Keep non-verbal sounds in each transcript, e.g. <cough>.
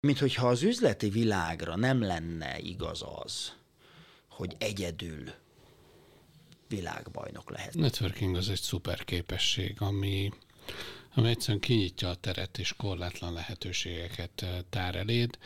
Mint hogyha az üzleti világra nem lenne igaz az, hogy egyedül világbajnok lehet. Networking az egy szuper képesség, ami, ami egyszerűen kinyitja a teret és korlátlan lehetőségeket eh, tár eléd,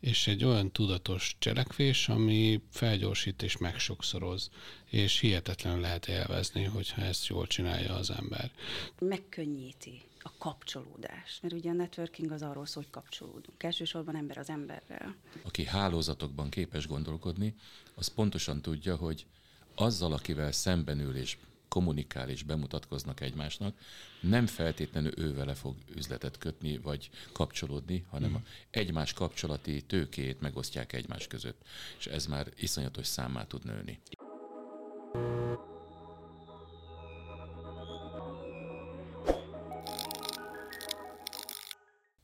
és egy olyan tudatos cselekvés, ami felgyorsít és megsokszoroz, és hihetetlenül lehet élvezni, hogyha ezt jól csinálja az ember. Megkönnyíti a kapcsolódás, mert ugye a networking az arról szól, hogy kapcsolódunk. Elsősorban ember az emberrel. Aki hálózatokban képes gondolkodni, az pontosan tudja, hogy azzal, akivel szembenül és kommunikál és bemutatkoznak egymásnak, nem feltétlenül ő vele fog üzletet kötni, vagy kapcsolódni, hanem a egymás kapcsolati tőkét megosztják egymás között. És ez már iszonyatos számmá tud nőni.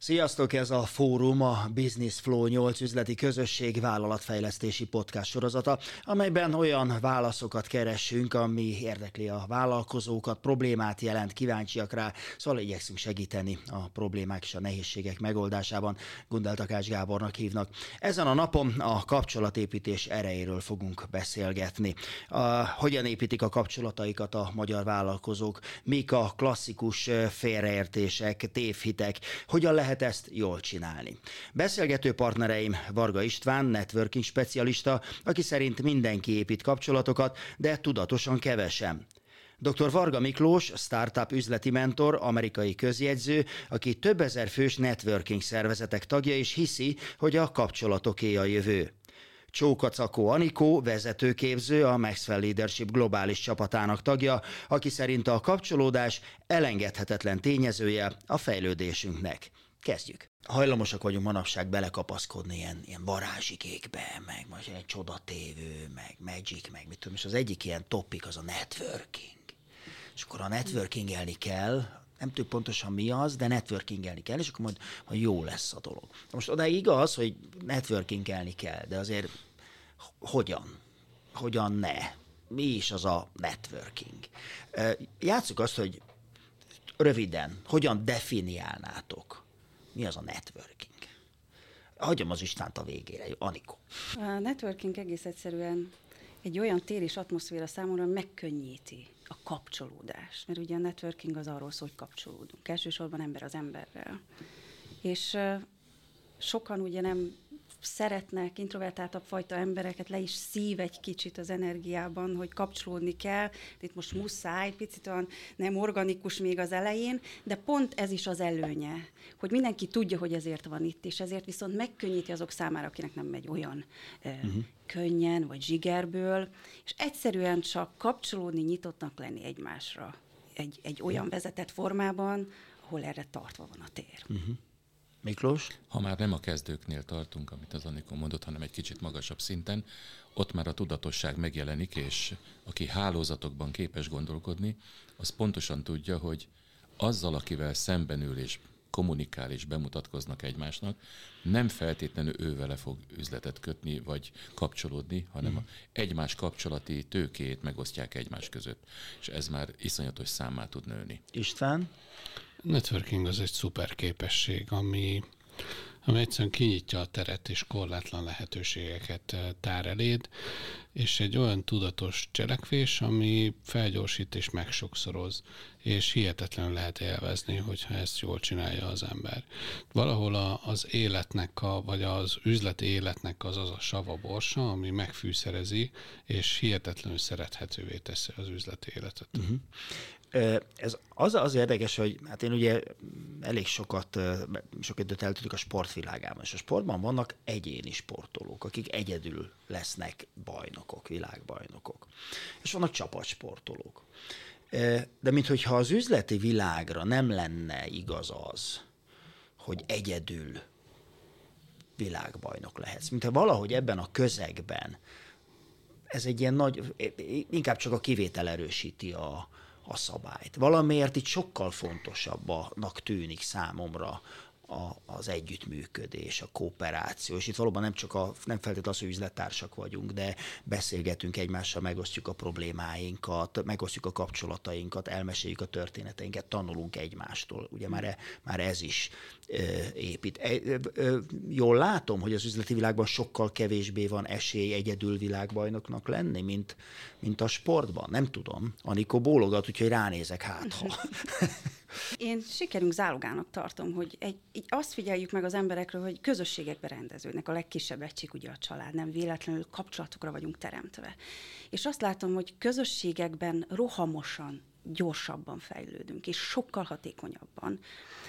Sziasztok, ez a Fórum, a Business Flow 8 üzleti közösség vállalatfejlesztési podcast sorozata, amelyben olyan válaszokat keresünk, ami érdekli a vállalkozókat, problémát jelent, kíváncsiak rá, szóval igyekszünk segíteni a problémák és a nehézségek megoldásában. Gundel Takács Gábornak hívnak. Ezen a napon a kapcsolatépítés erejéről fogunk beszélgetni. A, hogyan építik a kapcsolataikat a magyar vállalkozók, mik a klasszikus félreértések, tévhitek, hogyan lehet lehet ezt jól csinálni. Beszélgető partnereim Varga István, networking specialista, aki szerint mindenki épít kapcsolatokat, de tudatosan kevesen. Dr. Varga Miklós, startup üzleti mentor, amerikai közjegyző, aki több ezer fős networking szervezetek tagja, és hiszi, hogy a kapcsolatoké a jövő. Csókacakó Anikó, vezetőképző, a Maxwell Leadership globális csapatának tagja, aki szerint a kapcsolódás elengedhetetlen tényezője a fejlődésünknek. Kezdjük. Hajlamosak vagyunk manapság belekapaszkodni ilyen, ilyen varázsikékbe, meg most egy csodatévő, meg magic, meg mit tudom, és az egyik ilyen topik az a networking. És akkor a networkingelni kell, nem tudjuk pontosan mi az, de networkingelni kell, és akkor majd, majd jó lesz a dolog. Most oda igaz, hogy networkingelni kell, de azért hogyan? Hogyan ne? Mi is az a networking? Játsszuk azt, hogy röviden, hogyan definiálnátok mi az a networking? Hagyom az Istánt a végére, Anikó. A networking egész egyszerűen egy olyan tér és atmoszféra számomra megkönnyíti a kapcsolódás. Mert ugye a networking az arról szól, hogy kapcsolódunk. Elsősorban ember az emberrel. És sokan ugye nem szeretnek introvertáltabb fajta embereket, le is szív egy kicsit az energiában, hogy kapcsolódni kell. Itt most muszáj, picit olyan nem organikus még az elején, de pont ez is az előnye, hogy mindenki tudja, hogy ezért van itt, és ezért viszont megkönnyíti azok számára, akinek nem megy olyan uh-huh. könnyen, vagy zsigerből, és egyszerűen csak kapcsolódni, nyitottnak lenni egymásra egy, egy olyan vezetett formában, ahol erre tartva van a tér. Uh-huh. Miklós? Ha már nem a kezdőknél tartunk, amit az Anikon mondott, hanem egy kicsit magasabb szinten, ott már a tudatosság megjelenik, és aki hálózatokban képes gondolkodni, az pontosan tudja, hogy azzal, akivel szembenül és kommunikál és bemutatkoznak egymásnak, nem feltétlenül ő vele fog üzletet kötni, vagy kapcsolódni, hanem mm. egymás kapcsolati tőkét megosztják egymás között. És ez már iszonyatos számmá tud nőni. István? Networking az egy szuper képesség, ami, ami egyszerűen kinyitja a teret és korlátlan lehetőségeket eh, tár eléd, és egy olyan tudatos cselekvés, ami felgyorsít és megsokszoroz, és hihetetlenül lehet élvezni, hogyha ezt jól csinálja az ember. Valahol a, az életnek, a, vagy az üzleti életnek az az a sava borsa, ami megfűszerezi, és hihetetlenül szerethetővé teszi az üzleti életet. Uh-huh. Ez az, az érdekes, hogy hát én ugye elég sokat, sok időt eltudok a sportvilágában, és a sportban vannak egyéni sportolók, akik egyedül lesznek bajnokok, világbajnokok. És vannak csapatsportolók. De minthogyha az üzleti világra nem lenne igaz az, hogy egyedül világbajnok lehetsz. Mintha valahogy ebben a közegben ez egy ilyen nagy, inkább csak a kivétel erősíti a, a szabályt. Valamiért itt sokkal fontosabbnak tűnik számomra a, az együttműködés, a kooperáció, és itt valóban nem csak a, nem feltétlenül az, hogy üzlettársak vagyunk, de beszélgetünk egymással, megosztjuk a problémáinkat, megosztjuk a kapcsolatainkat, elmeséljük a történeteinket, tanulunk egymástól. Ugye már, e, már ez is ö, épít. E, ö, jól látom, hogy az üzleti világban sokkal kevésbé van esély egyedül világbajnoknak lenni, mint, mint a sportban. Nem tudom. Anikó bólogat, úgyhogy ránézek hát, ha. <laughs> Én sikerünk zálogának tartom, hogy egy, egy azt figyeljük meg az emberekről, hogy közösségekbe rendeződnek. A legkisebb egység ugye a család, nem véletlenül kapcsolatokra vagyunk teremtve. És azt látom, hogy közösségekben rohamosan, gyorsabban fejlődünk, és sokkal hatékonyabban.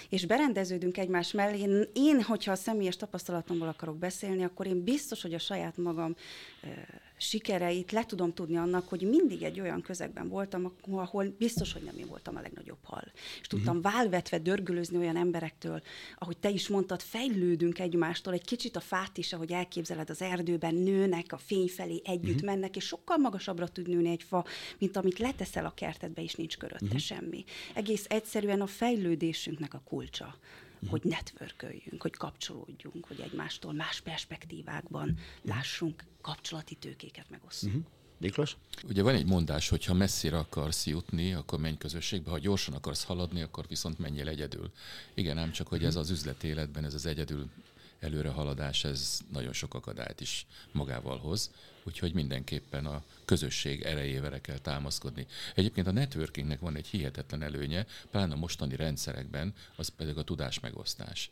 És berendeződünk egymás mellé. Én, én hogyha a személyes tapasztalatomból akarok beszélni, akkor én biztos, hogy a saját magam sikereit le tudom tudni annak, hogy mindig egy olyan közegben voltam, ahol biztos, hogy nem én voltam a legnagyobb hal. És tudtam uh-huh. válvetve dörgölözni olyan emberektől, ahogy te is mondtad, fejlődünk egymástól, egy kicsit a fát is, ahogy elképzeled, az erdőben nőnek, a fény felé együtt uh-huh. mennek, és sokkal magasabbra tud nőni egy fa, mint amit leteszel a kertedbe, és nincs körötte uh-huh. semmi. Egész egyszerűen a fejlődésünknek a kulcsa hogy networköljünk, hogy kapcsolódjunk, hogy egymástól más perspektívákban lássunk kapcsolati tőkéket megosztunk. Uh-huh. Miklós? Ugye van egy mondás, hogy ha messzire akarsz jutni, akkor menj közösségbe, ha gyorsan akarsz haladni, akkor viszont menjél egyedül. Igen, ám csak, hogy ez az üzleti életben, ez az egyedül előrehaladás, ez nagyon sok akadályt is magával hoz, úgyhogy mindenképpen a közösség erejével kell támaszkodni. Egyébként a networkingnek van egy hihetetlen előnye, pláne a mostani rendszerekben, az pedig a tudás megosztás.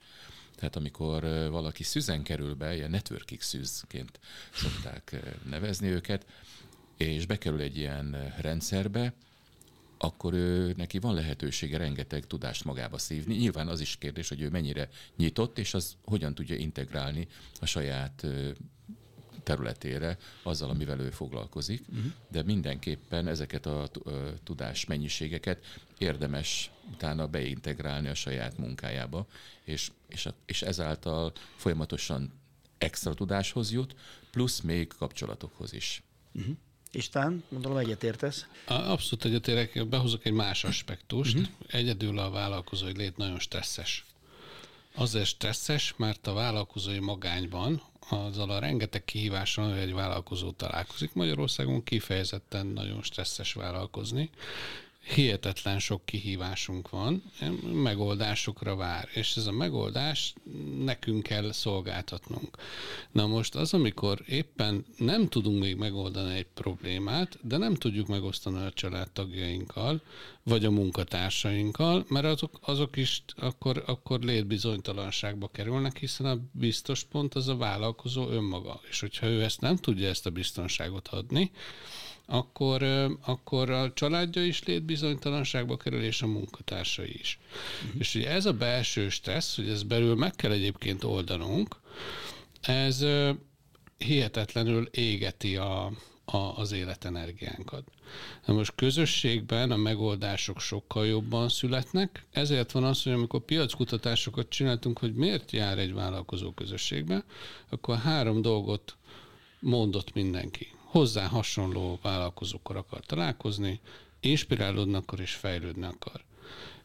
Tehát amikor valaki szüzen kerül be, ilyen networking szűzként szokták nevezni őket, és bekerül egy ilyen rendszerbe, akkor ő, neki van lehetősége rengeteg tudást magába szívni. Nyilván az is kérdés, hogy ő mennyire nyitott, és az hogyan tudja integrálni a saját területére azzal, amivel ő foglalkozik, uh-huh. de mindenképpen ezeket a tudás mennyiségeket érdemes utána beintegrálni a saját munkájába, és, és, és ezáltal folyamatosan extra tudáshoz jut, plusz még kapcsolatokhoz is. Uh-huh. Isten, gondolom egyetértesz? Abszolút egyetérek, behozok egy más aspektust. Uh-huh. Egyedül a vállalkozói lét nagyon stresszes. Azért stresszes, mert a vállalkozói magányban azzal a rengeteg kihívással, hogy egy vállalkozó találkozik. Magyarországon kifejezetten nagyon stresszes vállalkozni, hihetetlen sok kihívásunk van, megoldásokra vár, és ez a megoldás nekünk kell szolgáltatnunk. Na most az, amikor éppen nem tudunk még megoldani egy problémát, de nem tudjuk megosztani a családtagjainkkal, vagy a munkatársainkkal, mert azok, azok is akkor, akkor létbizonytalanságba kerülnek, hiszen a biztos pont az a vállalkozó önmaga. És hogyha ő ezt nem tudja ezt a biztonságot adni, akkor, akkor a családja is létbizonytalanságba kerül, és a munkatársai is. Uh-huh. És ugye ez a belső stressz, hogy ez belül meg kell egyébként oldanunk, ez hihetetlenül égeti a, a, az életenergiánkat. Na most közösségben a megoldások sokkal jobban születnek, ezért van az, hogy amikor piackutatásokat csináltunk, hogy miért jár egy vállalkozó közösségbe, akkor három dolgot mondott mindenki hozzá hasonló vállalkozókkal akar találkozni, inspirálódni akar és fejlődni akar.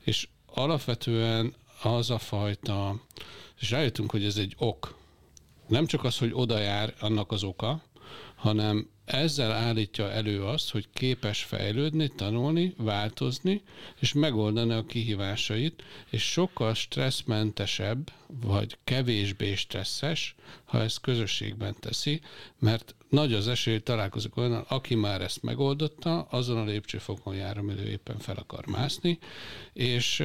És alapvetően az a fajta, és rájöttünk, hogy ez egy ok. Nem csak az, hogy oda jár annak az oka, hanem ezzel állítja elő azt, hogy képes fejlődni, tanulni, változni, és megoldani a kihívásait, és sokkal stresszmentesebb, vagy kevésbé stresszes, ha ezt közösségben teszi, mert nagy az esély, hogy találkozik olyan, aki már ezt megoldotta, azon a lépcsőfokon jár, amire éppen fel akar mászni, és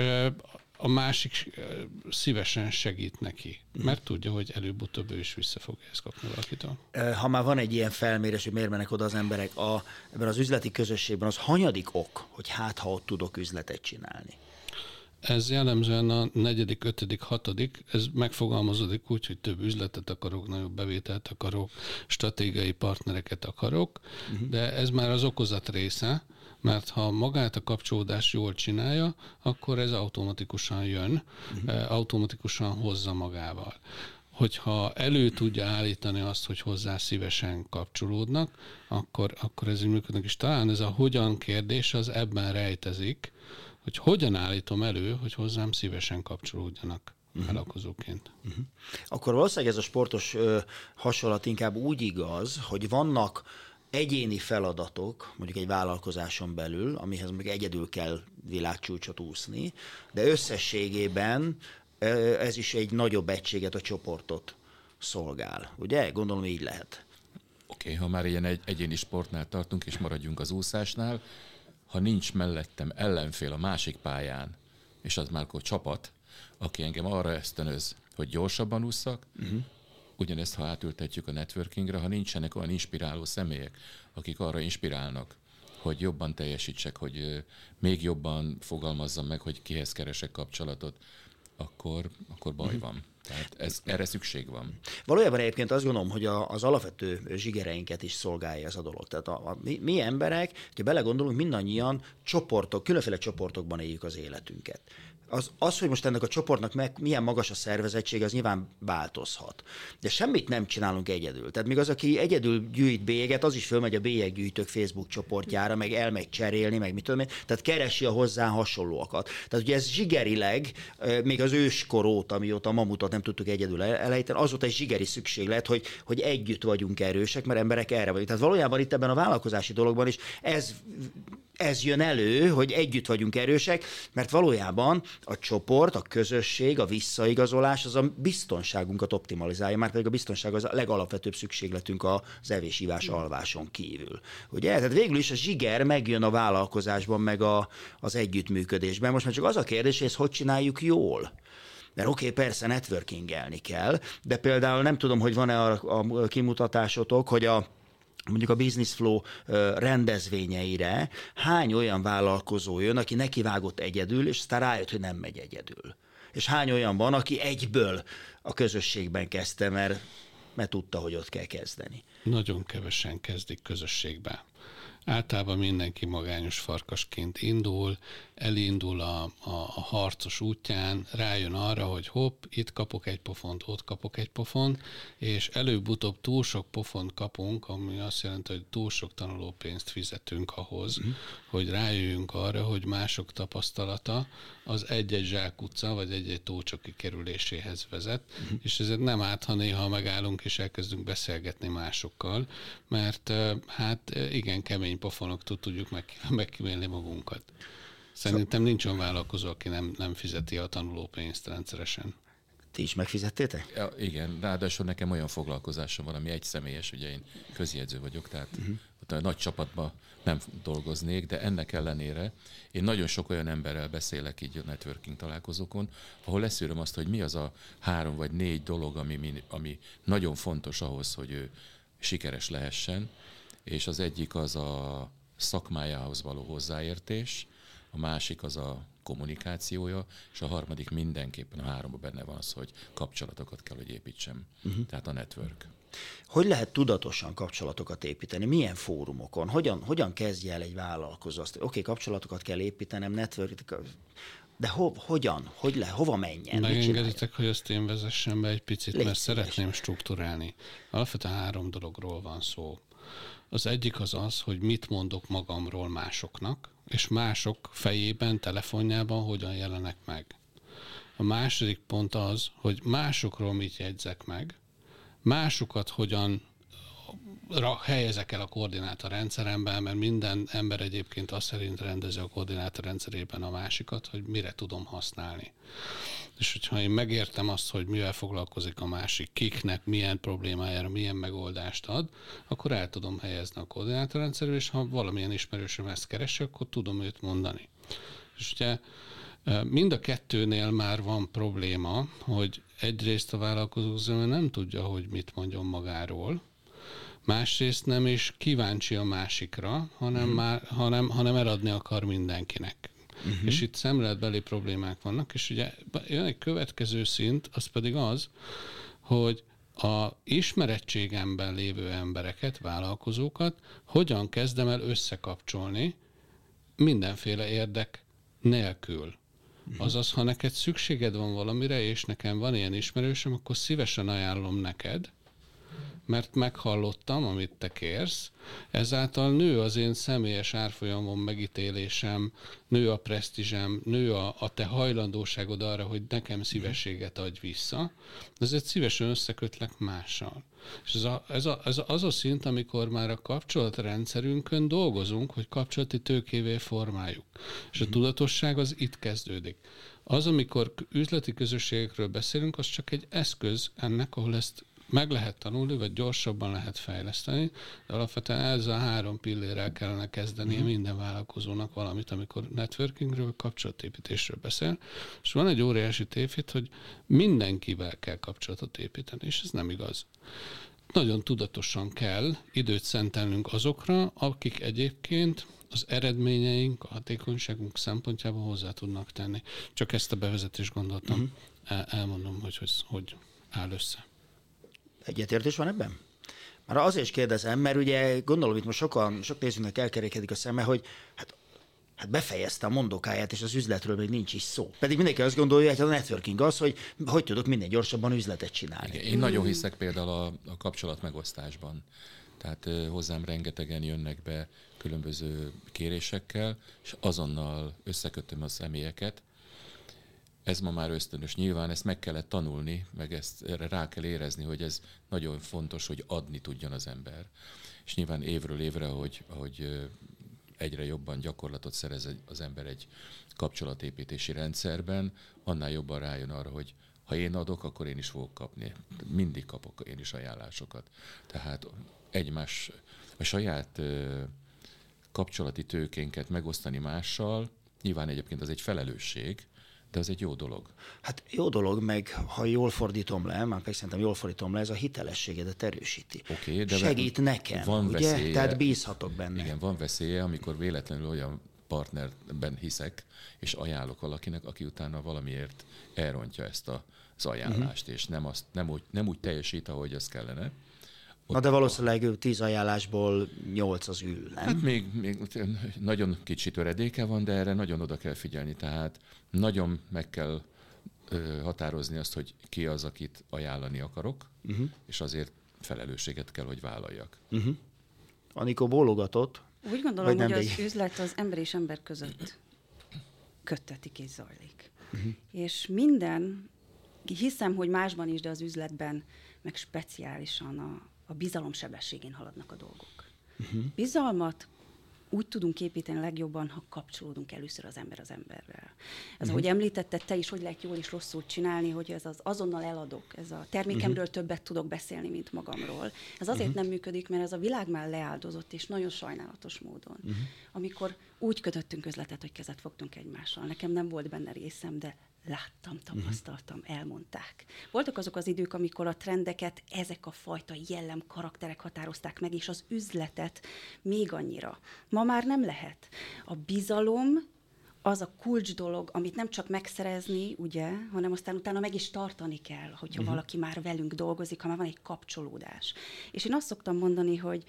a másik szívesen segít neki, mert tudja, hogy előbb-utóbb ő is vissza fogja ezt kapni valakitől. Ha már van egy ilyen felmérés, hogy miért mennek oda az emberek, a, ebben az üzleti közösségben az hanyadik ok, hogy hát ha ott tudok üzletet csinálni? Ez jellemzően a negyedik, ötödik, hatodik, ez megfogalmazódik úgy, hogy több üzletet akarok, nagyobb bevételt akarok, stratégiai partnereket akarok, uh-huh. de ez már az okozat része, mert ha magát a kapcsolódást jól csinálja, akkor ez automatikusan jön, uh-huh. automatikusan hozza magával. Hogyha elő tudja állítani azt, hogy hozzá szívesen kapcsolódnak, akkor, akkor ez így működik. És talán ez a hogyan kérdés az ebben rejtezik, hogy hogyan állítom elő, hogy hozzám szívesen kapcsolódjanak uh-huh. vállalkozóként. Uh-huh. Akkor valószínűleg ez a sportos ö, hasonlat inkább úgy igaz, hogy vannak egyéni feladatok, mondjuk egy vállalkozáson belül, amihez még egyedül kell világcsúcsot úszni, de összességében ez is egy nagyobb egységet, a csoportot szolgál. Ugye? Gondolom így lehet. Oké, okay, ha már ilyen egy, egyéni sportnál tartunk, és maradjunk az úszásnál, ha nincs mellettem ellenfél a másik pályán, és az már akkor csapat, aki engem arra ösztönöz, hogy gyorsabban ússzak, uh-huh. Ugyanezt ha átültetjük a networkingre, ha nincsenek olyan inspiráló személyek, akik arra inspirálnak, hogy jobban teljesítsek, hogy még jobban fogalmazzam meg, hogy kihez keresek kapcsolatot, akkor, akkor baj uh-huh. van. Tehát ez, erre szükség van. Valójában egyébként azt gondolom, hogy a, az alapvető zsigereinket is szolgálja ez a dolog. Tehát a, a, mi, mi emberek, ha belegondolunk, mindannyian csoportok, különféle csoportokban éljük az életünket az, az, hogy most ennek a csoportnak meg, milyen magas a szervezettség, az nyilván változhat. De semmit nem csinálunk egyedül. Tehát még az, aki egyedül gyűjt bélyeget, az is fölmegy a bélyeggyűjtők Facebook csoportjára, meg elmegy cserélni, meg mit tudom én, tehát keresi a hozzá hasonlóakat. Tehát ugye ez zsigerileg, még az őskor óta, amióta a mamutot nem tudtuk egyedül elejteni, azóta egy zsigeri szükséglet, hogy, hogy együtt vagyunk erősek, mert emberek erre vagyunk. Tehát valójában itt ebben a vállalkozási dologban is ez ez jön elő, hogy együtt vagyunk erősek, mert valójában a csoport, a közösség, a visszaigazolás az a biztonságunkat optimalizálja, már pedig a biztonság az a legalapvetőbb szükségletünk az evésívás alváson kívül. Ugye? Tehát végül is a zsiger megjön a vállalkozásban, meg a, az együttműködésben. Most már csak az a kérdés, hogy ezt hogy csináljuk jól. Mert oké, okay, persze networkingelni kell, de például nem tudom, hogy van-e a, a kimutatásotok, hogy a mondjuk a Business Flow rendezvényeire hány olyan vállalkozó jön, aki nekivágott egyedül, és aztán rájött, hogy nem megy egyedül. És hány olyan van, aki egyből a közösségben kezdte, mert, mert tudta, hogy ott kell kezdeni. Nagyon kevesen kezdik közösségbe. Általában mindenki magányos farkasként indul, elindul a, a, a harcos útján, rájön arra, hogy hopp, itt kapok egy pofont, ott kapok egy pofont, és előbb-utóbb túl sok pofont kapunk, ami azt jelenti, hogy túl sok tanulópénzt fizetünk ahhoz, uh-huh. hogy rájöjjünk arra, hogy mások tapasztalata az egy-egy zsákutca, vagy egy-egy tócsoki kerüléséhez vezet, uh-huh. és ezért nem árt, ha néha megállunk és elkezdünk beszélgetni másokkal, mert hát igen, kemény pofonoktól tudjuk meg, <laughs> megkímélni magunkat. Szerintem nincs olyan vállalkozó, aki nem, nem fizeti a tanulópénzt rendszeresen. Ti is megfizettétek? Ja, igen, ráadásul nekem olyan foglalkozásom van, ami egy személyes, ugye én közjegyző vagyok, tehát uh-huh. a nagy csapatban nem dolgoznék, de ennek ellenére én nagyon sok olyan emberrel beszélek így a networking találkozókon, ahol leszűröm azt, hogy mi az a három vagy négy dolog, ami, ami nagyon fontos ahhoz, hogy ő sikeres lehessen, és az egyik az a szakmájához való hozzáértés, a másik az a kommunikációja, és a harmadik mindenképpen a háromban benne van az, hogy kapcsolatokat kell, hogy építsem. Uh-huh. Tehát a network. Hogy lehet tudatosan kapcsolatokat építeni? Milyen fórumokon? Hogyan, hogyan kezdje el egy vállalkozó azt, oké, okay, kapcsolatokat kell építenem, network, de ho, hogyan? Hogy le, hova menjen? Megengeditek, hogy ezt én vezessem be egy picit, Légy mert szíves. szeretném strukturálni. Alapvetően három dologról van szó. Az egyik az az, hogy mit mondok magamról másoknak, és mások fejében, telefonjában hogyan jelenek meg. A második pont az, hogy másokról mit jegyzek meg, másokat hogyan helyezek el a koordinátorrendszeremben, mert minden ember egyébként azt szerint rendezi a koordinátorrendszerében a másikat, hogy mire tudom használni. És hogyha én megértem azt, hogy mivel foglalkozik a másik, kiknek, milyen problémájára, milyen megoldást ad, akkor el tudom helyezni a koordinátorrendszerbe, és ha valamilyen ismerősöm ezt keresi, akkor tudom őt mondani. És ugye Mind a kettőnél már van probléma, hogy egyrészt a vállalkozó nem tudja, hogy mit mondjon magáról, másrészt nem is kíváncsi a másikra, hanem, uh-huh. már, hanem, hanem eladni akar mindenkinek. Uh-huh. És itt szemléletbeli problémák vannak, és ugye jön egy következő szint, az pedig az, hogy a ismerettségemben lévő embereket, vállalkozókat hogyan kezdem el összekapcsolni mindenféle érdek nélkül. Uh-huh. Azaz, ha neked szükséged van valamire, és nekem van ilyen ismerősöm, akkor szívesen ajánlom neked, mert meghallottam, amit te kérsz, ezáltal nő az én személyes árfolyamon megítélésem, nő a presztízsem, nő a, a te hajlandóságod arra, hogy nekem szívességet adj vissza, ezért szívesen összekötlek mással. És ez, a, ez, a, ez az a szint, amikor már a kapcsolatrendszerünkön dolgozunk, hogy kapcsolati tőkévé formáljuk. És a tudatosság az itt kezdődik. Az, amikor üzleti közösségekről beszélünk, az csak egy eszköz ennek, ahol ezt meg lehet tanulni, vagy gyorsabban lehet fejleszteni, de alapvetően ez a három pillérrel kellene kezdenie uh-huh. minden vállalkozónak valamit, amikor networkingről, kapcsolatépítésről beszél. És van egy óriási tévhit, hogy mindenkivel kell kapcsolatot építeni, és ez nem igaz. Nagyon tudatosan kell időt szentelnünk azokra, akik egyébként az eredményeink, a hatékonyságunk szempontjából hozzá tudnak tenni. Csak ezt a bevezetést gondoltam. Uh-huh. El, elmondom, hogy, hogy hogy áll össze. Egyetértés van ebben? Már azért is kérdezem, mert ugye gondolom, itt most sokan, sok nézőnek elkerekedik a szeme, hogy hát hát befejezte a mondókáját, és az üzletről még nincs is szó. Pedig mindenki azt gondolja, hogy a networking az, hogy hogy tudok minél gyorsabban üzletet csinálni. Igen, én nagyon hiszek például a, a kapcsolat megosztásban. Tehát hozzám rengetegen jönnek be különböző kérésekkel, és azonnal összekötöm a személyeket. Ez ma már ösztönös. Nyilván ezt meg kellett tanulni, meg ezt erre rá kell érezni, hogy ez nagyon fontos, hogy adni tudjon az ember. És nyilván évről évre, ahogy, ahogy egyre jobban gyakorlatot szerez az ember egy kapcsolatépítési rendszerben, annál jobban rájön arra, hogy ha én adok, akkor én is fogok kapni. Mindig kapok én is ajánlásokat. Tehát egymás, a saját kapcsolati tőkénket megosztani mással, nyilván egyébként az egy felelősség, de az egy jó dolog. Hát jó dolog, meg ha jól fordítom le, már pedig szerintem jól fordítom le, ez a hitelességedet erősíti. Okay, de Segít nekem, van ugye? Veszélye, Tehát bízhatok benne. Igen, van veszélye, amikor véletlenül olyan partnerben hiszek, és ajánlok valakinek, aki utána valamiért elrontja ezt a, az ajánlást, uh-huh. és nem, azt, nem, úgy, nem úgy teljesít, ahogy az kellene. Na de valószínűleg tíz ajánlásból nyolc az ül, nem? Hát még, még nagyon kicsi töredéke van, de erre nagyon oda kell figyelni. Tehát nagyon meg kell ö, határozni azt, hogy ki az, akit ajánlani akarok, uh-huh. és azért felelősséget kell, hogy vállaljak. Uh-huh. Anikó bólogatott. Úgy gondolom, hogy az üzlet az ember és ember között köttetik és zajlik. Uh-huh. És minden, hiszem, hogy másban is, de az üzletben, meg speciálisan a, a bizalom sebességén haladnak a dolgok. Uh-huh. Bizalmat úgy tudunk építeni legjobban, ha kapcsolódunk először az ember az emberrel. Ez, uh-huh. ahogy említetted, te is, hogy lehet jól és rosszul csinálni, hogy ez az azonnal eladok, ez a termékemről uh-huh. többet tudok beszélni, mint magamról. Ez azért uh-huh. nem működik, mert ez a világ már leáldozott, és nagyon sajnálatos módon. Uh-huh. Amikor úgy kötöttünk üzletet, hogy kezet fogtunk egymással. Nekem nem volt benne részem, de láttam, tapasztaltam, uh-huh. elmondták. Voltak azok az idők, amikor a trendeket ezek a fajta jellem karakterek határozták meg, és az üzletet még annyira. Ma már nem lehet. A bizalom az a kulcs dolog, amit nem csak megszerezni, ugye, hanem aztán utána meg is tartani kell, hogyha uh-huh. valaki már velünk dolgozik, ha már van egy kapcsolódás. És én azt szoktam mondani, hogy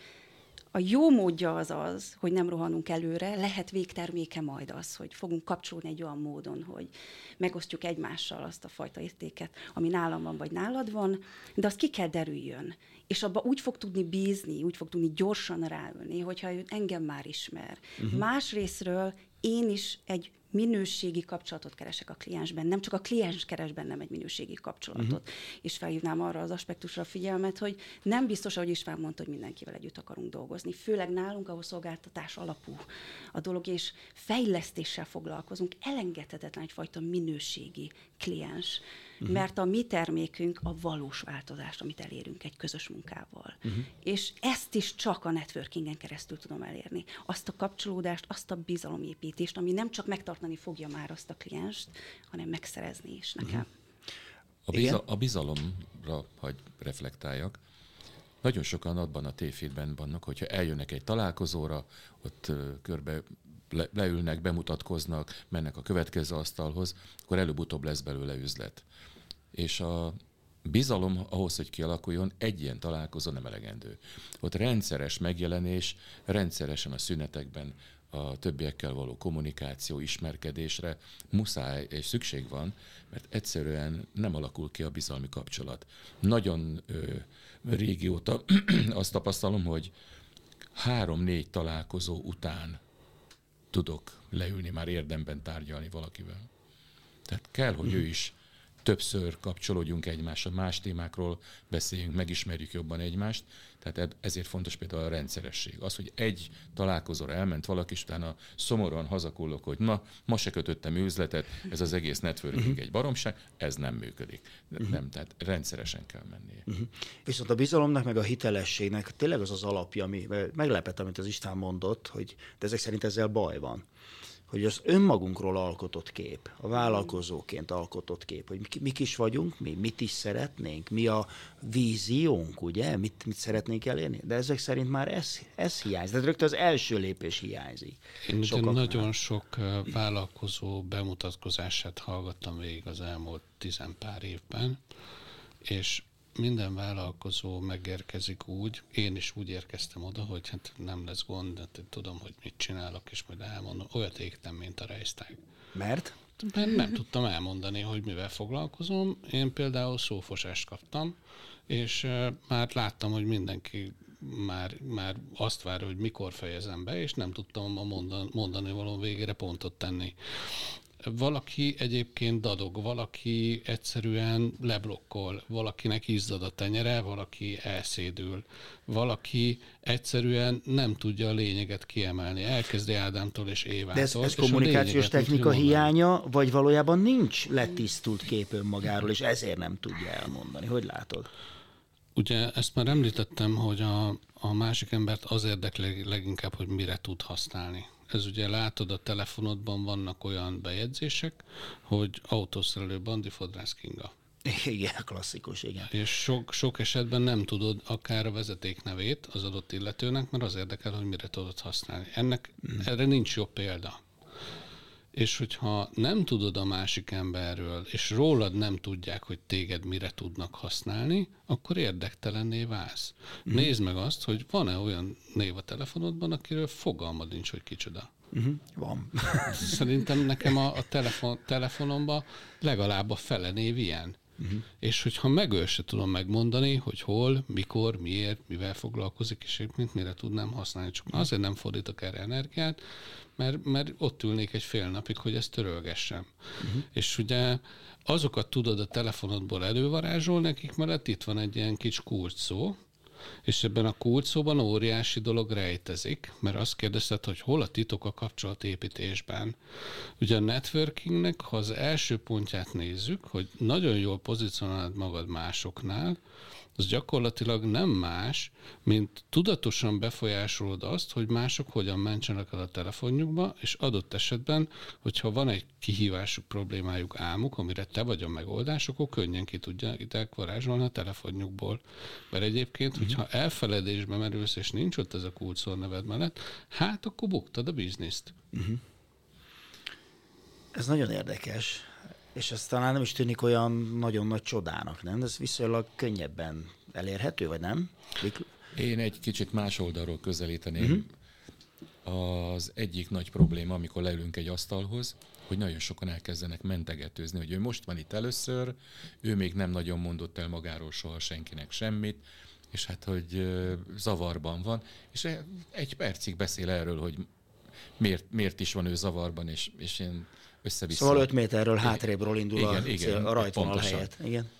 a jó módja az az, hogy nem rohanunk előre, lehet végterméke majd az, hogy fogunk kapcsolni egy olyan módon, hogy megosztjuk egymással azt a fajta értéket, ami nálam van, vagy nálad van, de az ki kell derüljön. És abba úgy fog tudni bízni, úgy fog tudni gyorsan ráülni, hogyha ő engem már ismer. Uh-huh. Másrésztről én is egy minőségi kapcsolatot keresek a kliensben, nem csak a kliens keres bennem egy minőségi kapcsolatot. Uh-huh. És felhívnám arra az aspektusra a figyelmet, hogy nem biztos, ahogy István mondta, hogy mindenkivel együtt akarunk dolgozni. Főleg nálunk, ahol szolgáltatás alapú a dolog, és fejlesztéssel foglalkozunk, elengedhetetlen egyfajta minőségi kliens uh-huh. mert a mi termékünk a valós változást, amit elérünk egy közös munkával. Uh-huh. És ezt is csak a networkingen keresztül tudom elérni. Azt a kapcsolódást, azt a bizalomépítést, ami nem csak megtartani fogja már azt a klienst, hanem megszerezni is nekem. Uh-huh. A, biza- a bizalomra, hogy reflektáljak, nagyon sokan abban a tévhitben vannak, hogyha eljönnek egy találkozóra, ott körbe le, leülnek, bemutatkoznak, mennek a következő asztalhoz, akkor előbb-utóbb lesz belőle üzlet. És a bizalom ahhoz, hogy kialakuljon, egy ilyen találkozó nem elegendő. Ott rendszeres megjelenés, rendszeresen a szünetekben a többiekkel való kommunikáció, ismerkedésre muszáj és szükség van, mert egyszerűen nem alakul ki a bizalmi kapcsolat. Nagyon ö, régióta <clears throat> azt tapasztalom, hogy három-négy találkozó után tudok leülni már érdemben tárgyalni valakivel. Tehát kell, hogy ő is többször kapcsolódjunk egymásra, más témákról beszéljünk, megismerjük jobban egymást. Tehát ezért fontos például a rendszeresség. Az, hogy egy találkozóra elment valaki, és utána szomorúan hazakullok, hogy na, ma se kötöttem üzletet, ez az egész networking uh-huh. egy baromság, ez nem működik. Uh-huh. Nem, tehát rendszeresen kell mennie. Uh-huh. Viszont a bizalomnak, meg a hitelességnek tényleg az az alapja, ami meglepett, amit az István mondott, hogy de ezek szerint ezzel baj van hogy az önmagunkról alkotott kép, a vállalkozóként alkotott kép, hogy mik is vagyunk, mi mit is szeretnénk, mi a víziónk, ugye, mit, mit szeretnénk elérni, de ezek szerint már ez, ez hiányzik, tehát rögtön az első lépés hiányzik. Én nagyon sok vállalkozó bemutatkozását hallgattam végig az elmúlt tizenpár évben, és minden vállalkozó megérkezik úgy, én is úgy érkeztem oda, hogy hát nem lesz gond, de tudom, hogy mit csinálok, és majd elmondom. Olyat égtem, mint a Reisztág. Mert? Mert nem tudtam elmondani, hogy mivel foglalkozom. Én például szófosást kaptam, és már láttam, hogy mindenki már, már azt várja, hogy mikor fejezem be, és nem tudtam a mondani, mondani való végére pontot tenni. Valaki egyébként dadog, valaki egyszerűen leblokkol, valakinek izzad a tenyere, valaki elszédül, valaki egyszerűen nem tudja a lényeget kiemelni. Elkezdi Ádámtól és Évától. De ez, ez kommunikációs technika hiánya, vagy valójában nincs letisztult kép önmagáról, és ezért nem tudja elmondani. Hogy látod? Ugye ezt már említettem, hogy a, a másik embert az érdekli leginkább, hogy mire tud használni ez ugye látod a telefonodban vannak olyan bejegyzések, hogy autószerelő Bandi Fodrász Kinga. Igen, klasszikus, igen. És sok, sok esetben nem tudod akár a vezeték nevét az adott illetőnek, mert az érdekel, hogy mire tudod használni. Ennek mm. erre nincs jobb példa. És hogyha nem tudod a másik emberről, és rólad nem tudják, hogy téged mire tudnak használni, akkor érdektelenné válsz. Uh-huh. Nézd meg azt, hogy van-e olyan név a telefonodban, akiről fogalmad nincs, hogy kicsoda. Uh-huh. Van. Szerintem nekem a, a telefon, telefonomban legalább a fele név ilyen. Uh-huh. És hogyha megöl se tudom megmondani, hogy hol, mikor, miért, mivel foglalkozik, és mint mire tudnám használni. Csak uh-huh. azért nem fordítok erre energiát, mert, mert ott ülnék egy fél napig, hogy ezt törölgessem. Uh-huh. És ugye azokat tudod a telefonodból elővarázsol nekik, mert itt van egy ilyen kis kulcs szó, és ebben a kulcsszóban óriási dolog rejtezik, mert azt kérdezted, hogy hol a titok a kapcsolatépítésben. Ugye a networkingnek, ha az első pontját nézzük, hogy nagyon jól pozícionálod magad másoknál, az gyakorlatilag nem más, mint tudatosan befolyásolod azt, hogy mások hogyan mentsenek el a telefonjukba, és adott esetben, hogyha van egy kihívásuk, problémájuk, álmuk, amire te vagy a megoldás, akkor könnyen ki tudják varázsolni a telefonjukból. Mert egyébként, uh-huh. hogyha elfeledésbe merülsz, és nincs ott ez a kulcsszor neved mellett, hát akkor buktad a bizniszt. Uh-huh. Ez nagyon érdekes. És ez talán nem is tűnik olyan nagyon nagy csodának, nem? De ez viszonylag könnyebben elérhető, vagy nem? Én egy kicsit más oldalról közelíteném. Uh-huh. Az egyik nagy probléma, amikor leülünk egy asztalhoz, hogy nagyon sokan elkezdenek mentegetőzni, hogy ő most van itt először, ő még nem nagyon mondott el magáról soha senkinek semmit, és hát, hogy zavarban van, és egy percig beszél erről, hogy miért, miért is van ő zavarban, és, és én össze-vissza. Szóval 5 méterről hátrébről indul igen, a, igen, a rajtvonal helyet. Igen.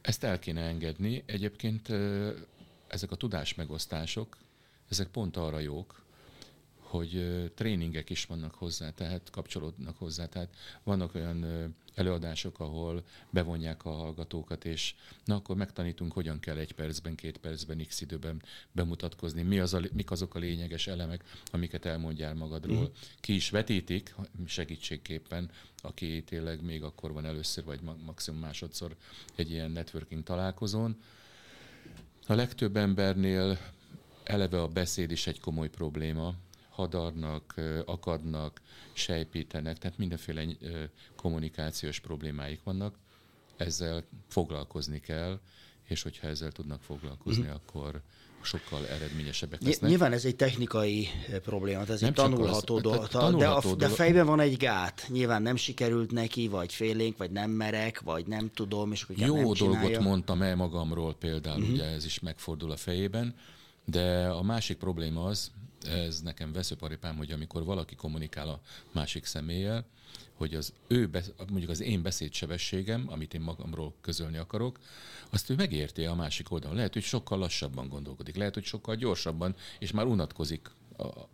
Ezt el kéne engedni. Egyébként ezek a tudásmegosztások, ezek pont arra jók, hogy tréningek is vannak hozzá, tehát kapcsolódnak hozzá. Tehát vannak olyan előadások, ahol bevonják a hallgatókat, és na akkor megtanítunk, hogyan kell egy percben, két percben, x időben bemutatkozni, mi az a, mik azok a lényeges elemek, amiket elmondjál magadról. Mm. Ki is vetítik segítségképpen, aki tényleg még akkor van először, vagy maximum másodszor egy ilyen networking találkozón. A legtöbb embernél eleve a beszéd is egy komoly probléma, hadarnak, akadnak, sejpítenek, tehát mindenféle kommunikációs problémáik vannak. Ezzel foglalkozni kell, és hogyha ezzel tudnak foglalkozni, uh-huh. akkor sokkal eredményesebbek lesznek. Nyilván ez egy technikai probléma, ez egy tanulható dolog, de, a, de a fejben van egy gát. Nyilván nem sikerült neki, vagy félénk, vagy nem merek, vagy nem tudom, és akkor Jó nem dolgot mondtam el magamról például, uh-huh. ugye ez is megfordul a fejében, de a másik probléma az, ez nekem veszőparipám, hogy amikor valaki kommunikál a másik személlyel, hogy az ő, mondjuk az én beszédsebességem, amit én magamról közölni akarok, azt ő megérti a másik oldalon. Lehet, hogy sokkal lassabban gondolkodik, lehet, hogy sokkal gyorsabban, és már unatkozik a, a,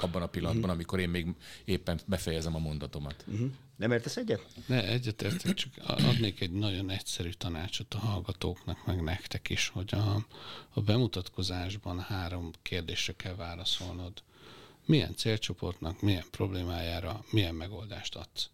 abban a pillanatban, uh-huh. amikor én még éppen befejezem a mondatomat. Uh-huh. Nem értesz egyet? Ne, egyetértek, csak adnék egy nagyon egyszerű tanácsot a hallgatóknak, meg nektek is, hogy a, a bemutatkozásban három kérdésre kell válaszolnod. Milyen célcsoportnak, milyen problémájára, milyen megoldást adsz.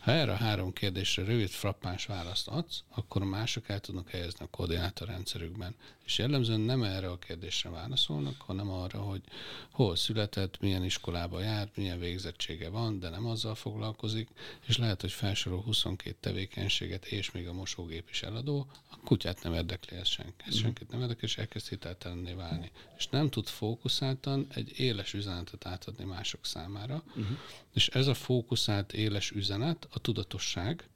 Ha erre a három kérdésre rövid, frappáns választ adsz, akkor mások el tudnak helyezni a koordinátorrendszerükben. És jellemzően nem erre a kérdésre válaszolnak, hanem arra, hogy hol született, milyen iskolába járt, milyen végzettsége van, de nem azzal foglalkozik, és lehet, hogy felsorol 22 tevékenységet, és még a mosógép is eladó, a kutyát nem érdekli ez senki. Ez mhm. senkit nem érdekli, és elkezd hiteltelenné válni. És nem tud fókuszáltan egy éles üzenetet átadni mások számára, uh-huh. és ez a fókuszált éles üzenet a tudatosság,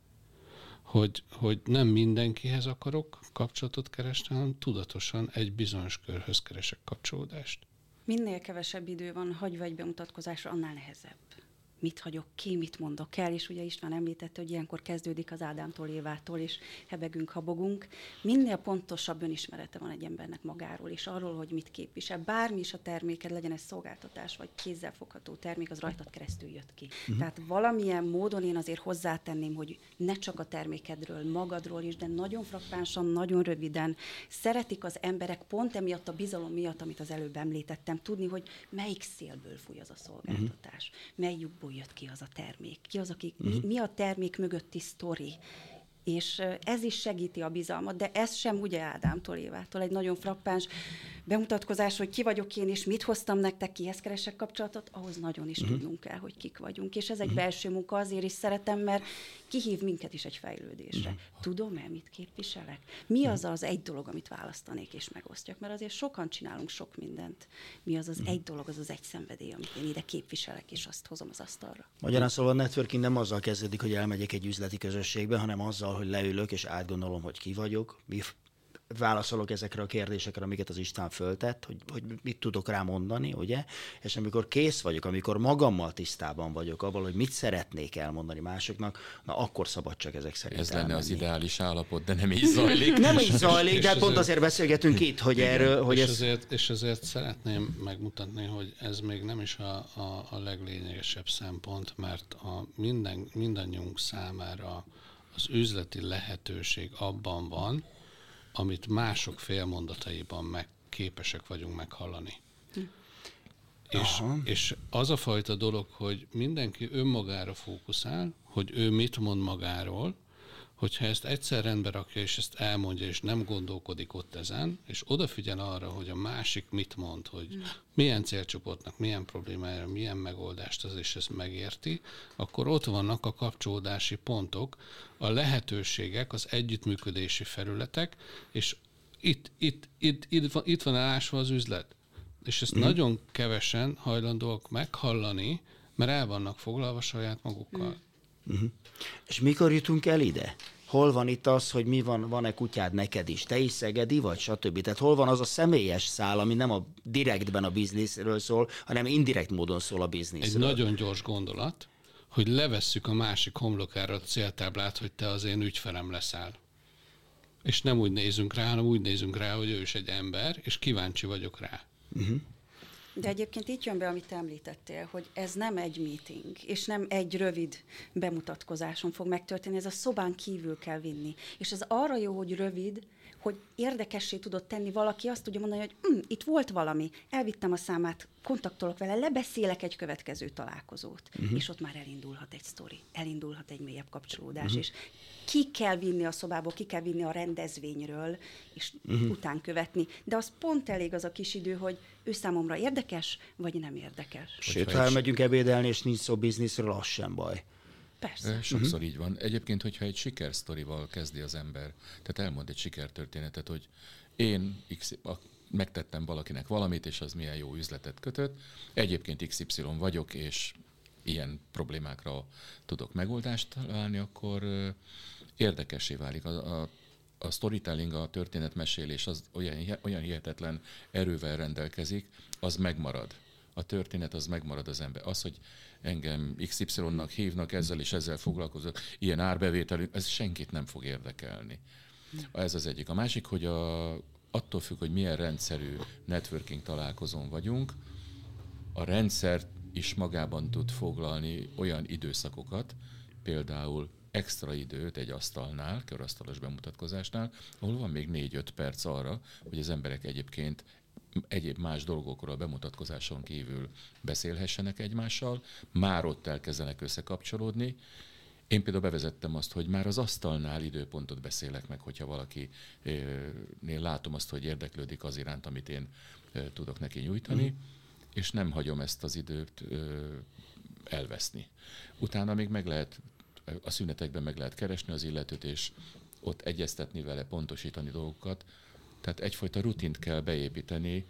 hogy, hogy nem mindenkihez akarok kapcsolatot keresni, hanem tudatosan egy bizonyos körhöz keresek kapcsolódást. Minél kevesebb idő van hagyva egy bemutatkozásra, annál nehezebb mit hagyok ki, mit mondok el, és ugye István említette, hogy ilyenkor kezdődik az Ádámtól, Évától, és hebegünk, habogunk. Minél pontosabb önismerete van egy embernek magáról, és arról, hogy mit képvisel. Bármi is a terméked, legyen ez szolgáltatás, vagy kézzelfogható termék, az rajtad keresztül jött ki. Uh-huh. Tehát valamilyen módon én azért hozzátenném, hogy ne csak a termékedről, magadról is, de nagyon frappánsan, nagyon röviden. Szeretik az emberek pont emiatt a bizalom miatt, amit az előbb említettem, tudni, hogy melyik szélből fúj az a szolgáltatás, uh-huh. mely lyukból jött ki az a termék, ki az, aki, uh-huh. mi, mhm. mi a termék mögötti sztori, és ez is segíti a bizalmat, de ez sem ugye Ádámtól Évától egy nagyon frappáns bemutatkozás, hogy ki vagyok én, és mit hoztam nektek, kihez keresek kapcsolatot, ahhoz nagyon is uh-huh. tudnunk kell, hogy kik vagyunk. És ez egy uh-huh. belső munka, azért is szeretem, mert kihív minket is egy fejlődésre. Uh-huh. Tudom-e, mit képviselek? Mi az az egy dolog, amit választanék és megosztjak? Mert azért sokan csinálunk sok mindent. Mi az az uh-huh. egy dolog, az az egy szenvedély, amit én ide képviselek, és azt hozom az asztalra. Magyarán szóval a networking nem azzal kezdődik, hogy elmegyek egy üzleti közösségbe, hanem azzal, hogy leülök és átgondolom, hogy ki vagyok, mi válaszolok ezekre a kérdésekre, amiket az István föltett, hogy, hogy mit tudok rá mondani, ugye? És amikor kész vagyok, amikor magammal tisztában vagyok abban, hogy mit szeretnék elmondani másoknak, na akkor szabad csak ezek szerint Ez elmenni. lenne az ideális állapot, de nem így zajlik. nem így zajlik, de pont azért beszélgetünk itt, hogy igen, erről... Hogy és, ez... azért, és azért szeretném megmutatni, hogy ez még nem is a, a, a leglényegesebb szempont, mert a minden, mindannyiunk számára az üzleti lehetőség abban van, amit mások félmondataiban meg képesek vagyunk meghallani. Hm. És, és az a fajta dolog, hogy mindenki önmagára fókuszál, hogy ő mit mond magáról, hogyha ezt egyszer rendbe rakja, és ezt elmondja, és nem gondolkodik ott ezen, és odafigyel arra, hogy a másik mit mond, hogy mm. milyen célcsoportnak, milyen problémára, milyen megoldást az, és ezt megérti, akkor ott vannak a kapcsolódási pontok, a lehetőségek, az együttműködési felületek, és itt, itt, itt, itt, van, itt van elásva az üzlet. És ezt mm. nagyon kevesen hajlandóak meghallani, mert el vannak foglalva saját magukkal. Mm. Uh-huh. És mikor jutunk el ide? Hol van itt az, hogy mi van, van-e kutyád neked is? Te is szegedi vagy, stb. Tehát hol van az a személyes szál, ami nem a direktben a bizniszről szól, hanem indirekt módon szól a bizniszről? Egy nagyon gyors gondolat, hogy levesszük a másik homlokára a céltáblát, hogy te az én ügyfelem leszel. És nem úgy nézünk rá, hanem úgy nézünk rá, hogy ő is egy ember, és kíváncsi vagyok rá. Uh-huh. De egyébként itt jön be, amit említettél, hogy ez nem egy meeting, és nem egy rövid bemutatkozáson fog megtörténni, ez a szobán kívül kell vinni. És ez arra jó, hogy rövid, hogy érdekessé tudott tenni valaki, azt tudja mondani, hogy hm, itt volt valami, elvittem a számát, kontaktolok vele, lebeszélek egy következő találkozót, uh-huh. és ott már elindulhat egy sztori, elindulhat egy mélyebb kapcsolódás, uh-huh. és ki kell vinni a szobából, ki kell vinni a rendezvényről, és uh-huh. után követni. De az pont elég az a kis idő, hogy ő számomra érdekes, vagy nem érdekes. Sőt, ha elmegyünk ebédelni, és nincs szó bizniszről, az sem baj Persze. Sokszor uh-huh. így van. Egyébként, hogyha egy sikersztorival kezdi az ember, tehát elmond egy sikertörténetet, hogy én X, a, megtettem valakinek valamit, és az milyen jó üzletet kötött. Egyébként XY vagyok, és ilyen problémákra tudok megoldást találni, akkor érdekessé válik. A, a, a storytelling, a történetmesélés az olyan, olyan hihetetlen erővel rendelkezik, az megmarad. A történet az megmarad az ember. Az, hogy engem XY-nak hívnak, ezzel és ezzel foglalkozok, ilyen árbevételű, ez senkit nem fog érdekelni. Ez az egyik. A másik, hogy a, attól függ, hogy milyen rendszerű networking találkozón vagyunk, a rendszer is magában tud foglalni olyan időszakokat, például extra időt egy asztalnál, körasztalos bemutatkozásnál, ahol van még 4-5 perc arra, hogy az emberek egyébként egyéb más dolgokról a bemutatkozáson kívül beszélhessenek egymással, már ott elkezdenek összekapcsolódni. Én például bevezettem azt, hogy már az asztalnál időpontot beszélek meg, hogyha valakinél látom azt, hogy érdeklődik az iránt, amit én tudok neki nyújtani, mm. és nem hagyom ezt az időt elveszni. Utána még meg lehet, a szünetekben meg lehet keresni az illetőt, és ott egyeztetni vele, pontosítani dolgokat, tehát egyfajta rutint kell beépíteni,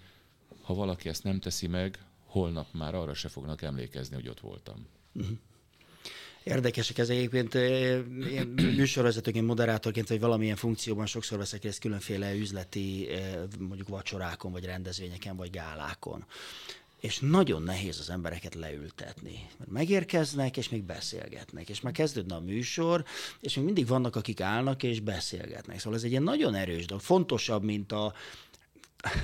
ha valaki ezt nem teszi meg, holnap már arra se fognak emlékezni, hogy ott voltam. Uh-huh. Érdekesek ez egyébként. Én <clears throat> műsorvezetőként, moderátorként, vagy valamilyen funkcióban sokszor veszek részt különféle üzleti, mondjuk vacsorákon, vagy rendezvényeken, vagy gálákon és nagyon nehéz az embereket leültetni. Mert megérkeznek, és még beszélgetnek, és már kezdődne a műsor, és még mindig vannak, akik állnak és beszélgetnek. Szóval ez egy ilyen nagyon erős dolog, fontosabb, mint a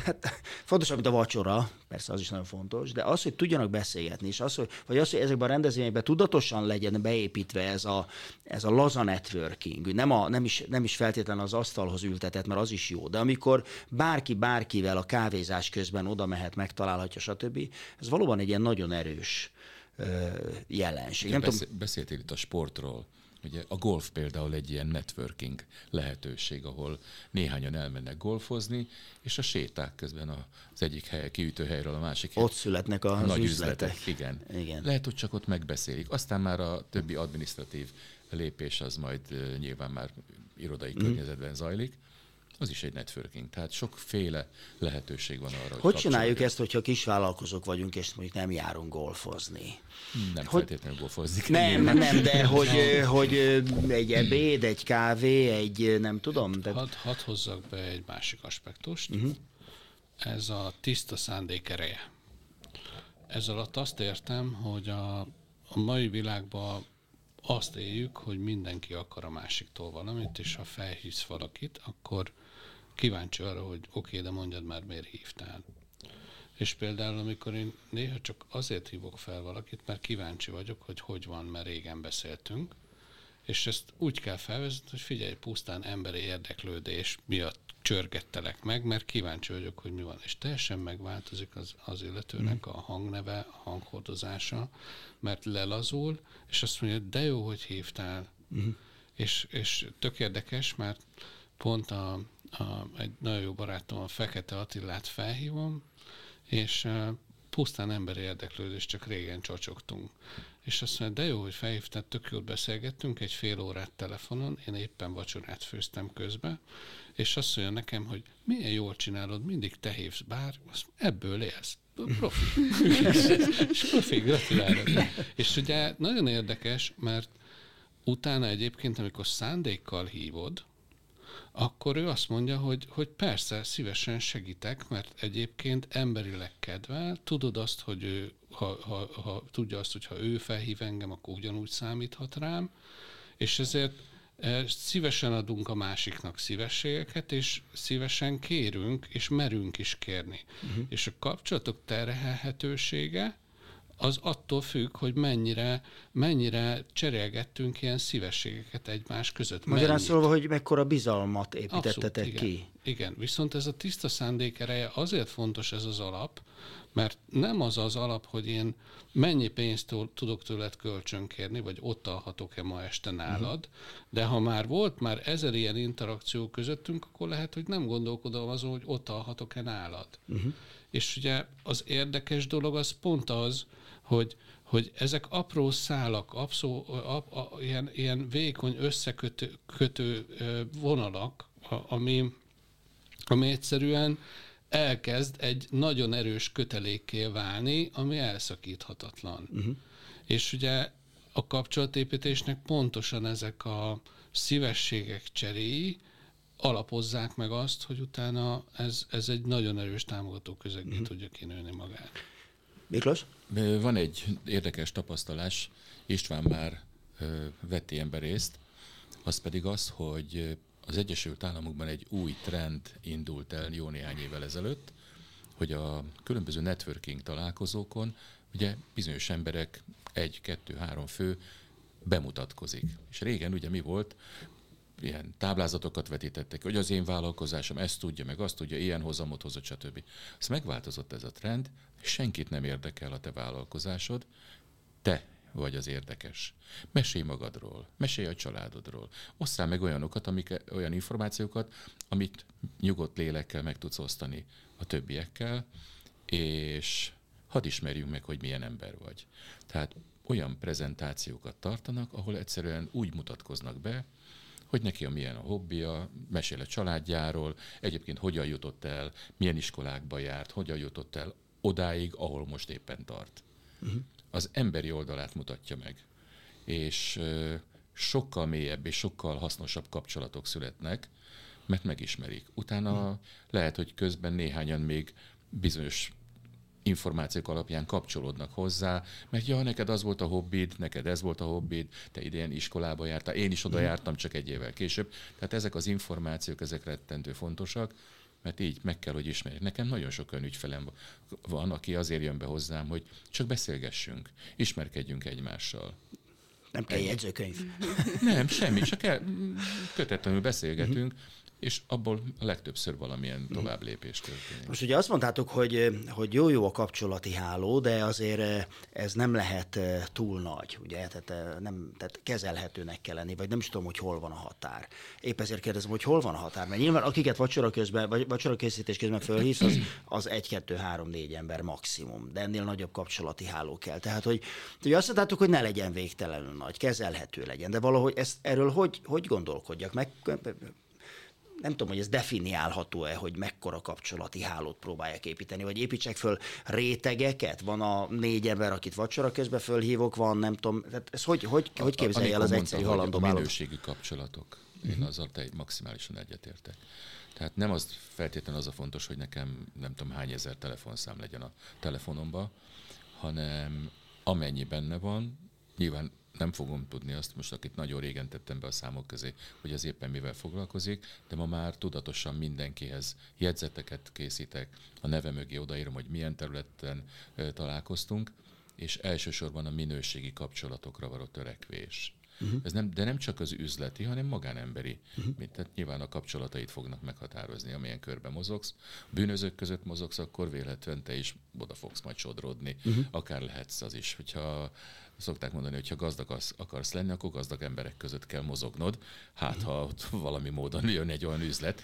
hát, fontosabb, mint a vacsora, persze az is nagyon fontos, de az, hogy tudjanak beszélgetni, és az, hogy, vagy az, hogy ezekben a rendezvényekben tudatosan legyen beépítve ez a, ez a laza networking, nem, a, nem, is, nem is feltétlenül az asztalhoz ültetett, mert az is jó, de amikor bárki bárkivel a kávézás közben oda mehet, megtalálhatja, stb., ez valóban egy ilyen nagyon erős jelenség. Nem beszél, tudom... Beszéltél itt a sportról. Ugye a golf például egy ilyen networking lehetőség, ahol néhányan elmennek golfozni, és a séták közben az egyik hely, kiütő helyről a másik Ott születnek a nagy üzletek. üzletek. Igen. Igen. Lehet, hogy csak ott megbeszélik. Aztán már a többi administratív lépés az majd nyilván már irodai mm. környezetben zajlik az is egy networking. Tehát sokféle lehetőség van arra, hogy Hogy csináljuk ezt, hogyha kisvállalkozók vagyunk, és mondjuk nem járunk golfozni? Nem hogy... feltétlenül golfozni Nem, nem, nem, de <laughs> hogy, hogy egy ebéd, egy kávé, egy nem tudom. De... Hadd had hozzak be egy másik aspektust. Uh-huh. Ez a tiszta szándék ereje. Ez alatt azt értem, hogy a, a mai világban azt éljük, hogy mindenki akar a másiktól valamit, és ha felhívsz valakit, akkor kíváncsi arra, hogy oké, okay, de mondjad már, miért hívtál. És például, amikor én néha csak azért hívok fel valakit, mert kíváncsi vagyok, hogy hogy van, mert régen beszéltünk, és ezt úgy kell felvezetni, hogy figyelj, pusztán emberi érdeklődés miatt csörgettelek meg, mert kíváncsi vagyok, hogy mi van. És teljesen megváltozik az, az illetőnek a hangneve, a hanghordozása, mert lelazul, és azt mondja, de jó, hogy hívtál. Mm. És, és tök érdekes, mert pont a, a, egy nagyon jó barátom, a Fekete Attilát felhívom, és uh, pusztán emberi érdeklődés, csak régen csacsogtunk. És azt mondja, de jó, hogy felhívtad, tök jót beszélgettünk, egy fél órát telefonon, én éppen vacsorát főztem közbe, és azt mondja nekem, hogy milyen jól csinálod, mindig te hívsz, bár azt ebből élsz. Profi. <laughs> és profi, gratulálok. És ugye nagyon érdekes, mert utána egyébként, amikor szándékkal hívod, akkor ő azt mondja, hogy, hogy persze, szívesen segítek, mert egyébként emberileg kedvel, tudod azt, hogy ő, ha, ha, ha tudja azt, hogy ha ő felhív engem, akkor ugyanúgy számíthat rám, és ezért e, szívesen adunk a másiknak szívességeket, és szívesen kérünk, és merünk is kérni. Uh-huh. És a kapcsolatok terhelhetősége az attól függ, hogy mennyire, mennyire cserélgettünk ilyen szívességeket egymás között. Magyarán szólva, hogy mekkora bizalmat építettetek Abszolút, ki. Igen, viszont ez a tiszta szándék ereje azért fontos ez az alap, mert nem az az alap, hogy én mennyi pénzt tudok tőled kölcsönkérni, vagy ott alhatok-e ma este nálad, uh-huh. de ha már volt már ezer ilyen interakció közöttünk, akkor lehet, hogy nem gondolkodom azon, hogy ott alhatok-e nálad. Uh-huh. És ugye az érdekes dolog az pont az, hogy, hogy ezek apró szálak, abszó, ap, a, ilyen, ilyen vékony összekötő kötő vonalak, ami, ami egyszerűen elkezd egy nagyon erős kötelékké válni, ami elszakíthatatlan. Uh-huh. És ugye a kapcsolatépítésnek pontosan ezek a szívességek cseréi alapozzák meg azt, hogy utána ez, ez egy nagyon erős támogató közegé uh-huh. tudja kinőni magát. Miklós? Van egy érdekes tapasztalás, István már vett ilyenbe részt, az pedig az, hogy az Egyesült Államokban egy új trend indult el jó néhány évvel ezelőtt, hogy a különböző networking találkozókon ugye bizonyos emberek, egy, kettő, három fő bemutatkozik. És régen ugye mi volt? Ilyen táblázatokat vetítettek, hogy az én vállalkozásom ezt tudja, meg azt tudja, ilyen hozamot hozott, stb. Azt megváltozott ez a trend, senkit nem érdekel a te vállalkozásod, te vagy az érdekes. Mesélj magadról, mesélj a családodról. Osszál meg olyanokat, amik, olyan információkat, amit nyugodt lélekkel meg tudsz osztani a többiekkel, és hadd ismerjünk meg, hogy milyen ember vagy. Tehát olyan prezentációkat tartanak, ahol egyszerűen úgy mutatkoznak be, hogy neki a milyen a hobbija, mesél a családjáról, egyébként hogyan jutott el, milyen iskolákba járt, hogyan jutott el odáig, ahol most éppen tart. Uh-huh. Az emberi oldalát mutatja meg. És sokkal mélyebb és sokkal hasznosabb kapcsolatok születnek, mert megismerik. Utána uh-huh. lehet, hogy közben néhányan még bizonyos információk alapján kapcsolódnak hozzá, mert ja, neked az volt a hobbid, neked ez volt a hobbid, te idén iskolába jártál, én is oda mhm. jártam csak egy évvel később. Tehát ezek az információk, ezek rettentő fontosak, mert így meg kell, hogy ismerjék. Nekem nagyon sok olyan ügyfelem van, aki azért jön be hozzám, hogy csak beszélgessünk, ismerkedjünk egymással. Nem kell jegyzőkönyv. Nem, semmi, csak el, kötetlenül beszélgetünk, és abból a legtöbbször valamilyen tovább lépés történik. Most ugye azt mondtátok, hogy, hogy jó-jó a kapcsolati háló, de azért eh, ez nem lehet eh, túl nagy, ugye, tehát, eh, nem, tehát kezelhetőnek kell lenni, vagy nem is tudom, hogy hol van a határ. Épp ezért kérdezem, hogy hol van a határ, mert nyilván akiket vacsora közben, vagy vacsora készítés közben fölhívsz, az, az egy, kettő, három, négy ember maximum, de ennél nagyobb kapcsolati háló kell. Tehát, hogy, hogy azt mondtátok, hogy ne legyen végtelenül nagy, kezelhető legyen, de valahogy ezt, erről hogy, hogy gondolkodjak? Meg, nem tudom, hogy ez definiálható-e, hogy mekkora kapcsolati hálót próbálják építeni, vagy építsek föl rétegeket, van a négy ember, akit vacsora közben fölhívok, van, nem tudom, tehát ez hogy, hogy, hogy képzelje el az egyszerű halandó A minőségi kapcsolatok, én uh-huh. azzal te maximálisan egyetértek. Tehát nem az feltétlenül az a fontos, hogy nekem nem tudom hány ezer telefonszám legyen a telefonomba, hanem amennyi benne van, nyilván nem fogom tudni azt, most akit nagyon régen tettem be a számok közé, hogy az éppen mivel foglalkozik, de ma már tudatosan mindenkihez jegyzeteket készítek, a neve mögé odaírom, hogy milyen területen találkoztunk, és elsősorban a minőségi kapcsolatokra való törekvés. Uh-huh. Ez nem, de nem csak az üzleti, hanem magánemberi. Uh-huh. Mint, tehát nyilván a kapcsolatait fognak meghatározni, amilyen körben mozogsz. Bűnözők között mozogsz, akkor véletlenül te is oda fogsz majd sodródni. Uh-huh. Akár lehetsz az is, hogyha szokták mondani, hogy ha gazdag akarsz lenni, akkor gazdag emberek között kell mozognod. Hát, ha ott valami módon jön egy olyan üzlet,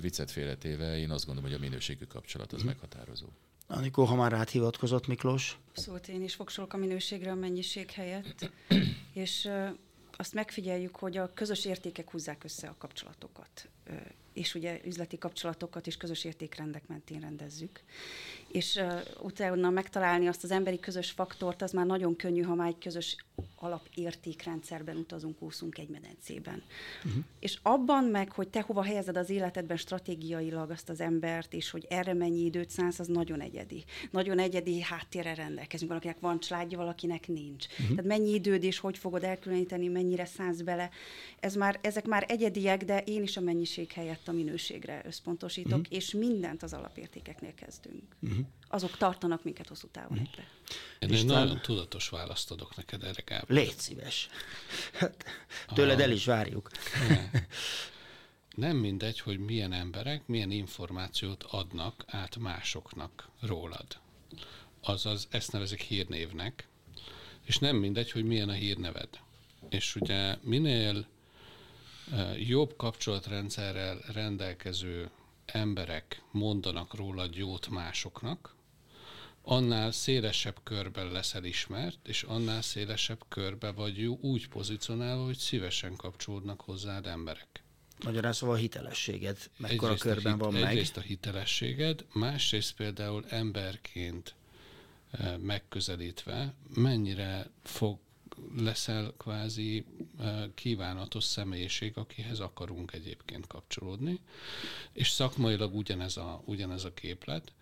viccet félretéve, én azt gondolom, hogy a minőségű kapcsolat az uh-huh. meghatározó. Anikó, ha már áthivatkozott Miklós? Szóval én is fogsolok a minőségre a mennyiség helyett, és azt megfigyeljük, hogy a közös értékek húzzák össze a kapcsolatokat, és ugye üzleti kapcsolatokat is közös értékrendek mentén rendezzük és uh, utána megtalálni azt az emberi közös faktort, az már nagyon könnyű, ha már egy közös alapértékrendszerben utazunk, úszunk egy medencében. Uh-huh. És abban meg, hogy te hova helyezed az életedben stratégiailag azt az embert, és hogy erre mennyi időt szánsz, az nagyon egyedi. Nagyon egyedi háttérre rendelkezünk. Valakinek van családja, valakinek nincs. Uh-huh. Tehát mennyi időd és hogy fogod elkülöníteni, mennyire szánsz bele. Ez már, ezek már egyediek, de én is a mennyiség helyett a minőségre összpontosítok, uh-huh. és mindent az alapértékeknél kezdünk. Uh-huh. Azok tartanak minket hosszú távon uh-huh. Én egy nagyon tudatos választ adok neked erre, Gábor. Légy szíves. Hát, tőled el is várjuk. Nem mindegy, hogy milyen emberek milyen információt adnak át másoknak rólad. Azaz, ezt nevezik hírnévnek, és nem mindegy, hogy milyen a hírneved. És ugye minél jobb kapcsolatrendszerrel rendelkező emberek mondanak rólad jót másoknak, annál szélesebb körben leszel ismert, és annál szélesebb körbe vagy úgy pozícionálva, hogy szívesen kapcsolódnak hozzád emberek. Magyarán szóval a hitelességed mekkora egyrészt körben hit, van egyrészt meg? Egyrészt a hitelességed, másrészt például emberként megközelítve mennyire fog leszel kvázi kívánatos személyiség, akihez akarunk egyébként kapcsolódni, és szakmailag ugyanez a, ugyanez a képlet.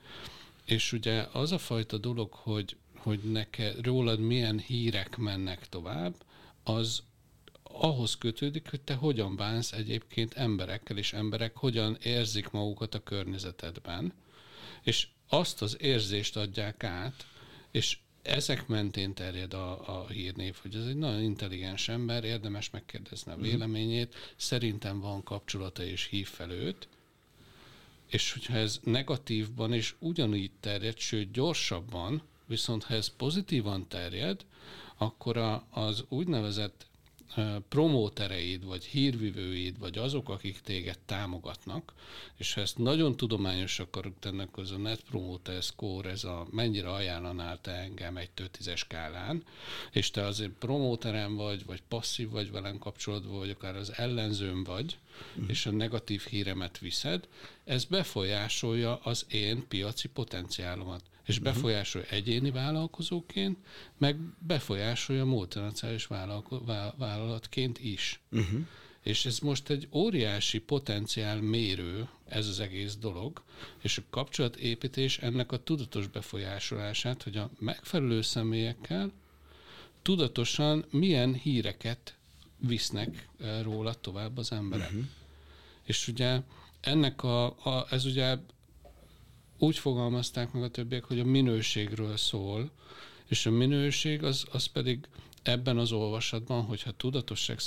És ugye az a fajta dolog, hogy, hogy neked, rólad milyen hírek mennek tovább, az ahhoz kötődik, hogy te hogyan bánsz egyébként emberekkel, és emberek hogyan érzik magukat a környezetedben, és azt az érzést adják át, és ezek mentén terjed a, a hírnév, hogy ez egy nagyon intelligens ember, érdemes megkérdezni a mhm. véleményét, szerintem van kapcsolata és hív fel őt, és hogyha ez negatívban is ugyanígy terjed, sőt gyorsabban, viszont ha ez pozitívan terjed, akkor a, az úgynevezett promótereid, vagy hírvivőid, vagy azok, akik téged támogatnak, és ha ezt nagyon tudományos akarok tenni, az a Net Promoter Score, ez a mennyire ajánlanál te engem egy 5 skálán, és te azért promóterem vagy, vagy passzív vagy velem kapcsolatban, vagy akár az ellenzőm vagy, uh-huh. és a negatív híremet viszed, ez befolyásolja az én piaci potenciálomat és mhm. befolyásolja egyéni vállalkozóként, meg befolyásolja multinacionális vállalatként is. Uh-huh. És ez most egy óriási potenciál mérő, ez az egész dolog, és a kapcsolatépítés ennek a tudatos befolyásolását, hogy a megfelelő személyekkel tudatosan milyen híreket visznek eh, róla tovább az emberek. Uh-huh. És ugye ennek a, a, ez ugye úgy fogalmazták meg a többiek, hogy a minőségről szól, és a minőség az, az pedig ebben az olvasatban, hogyha tudatosság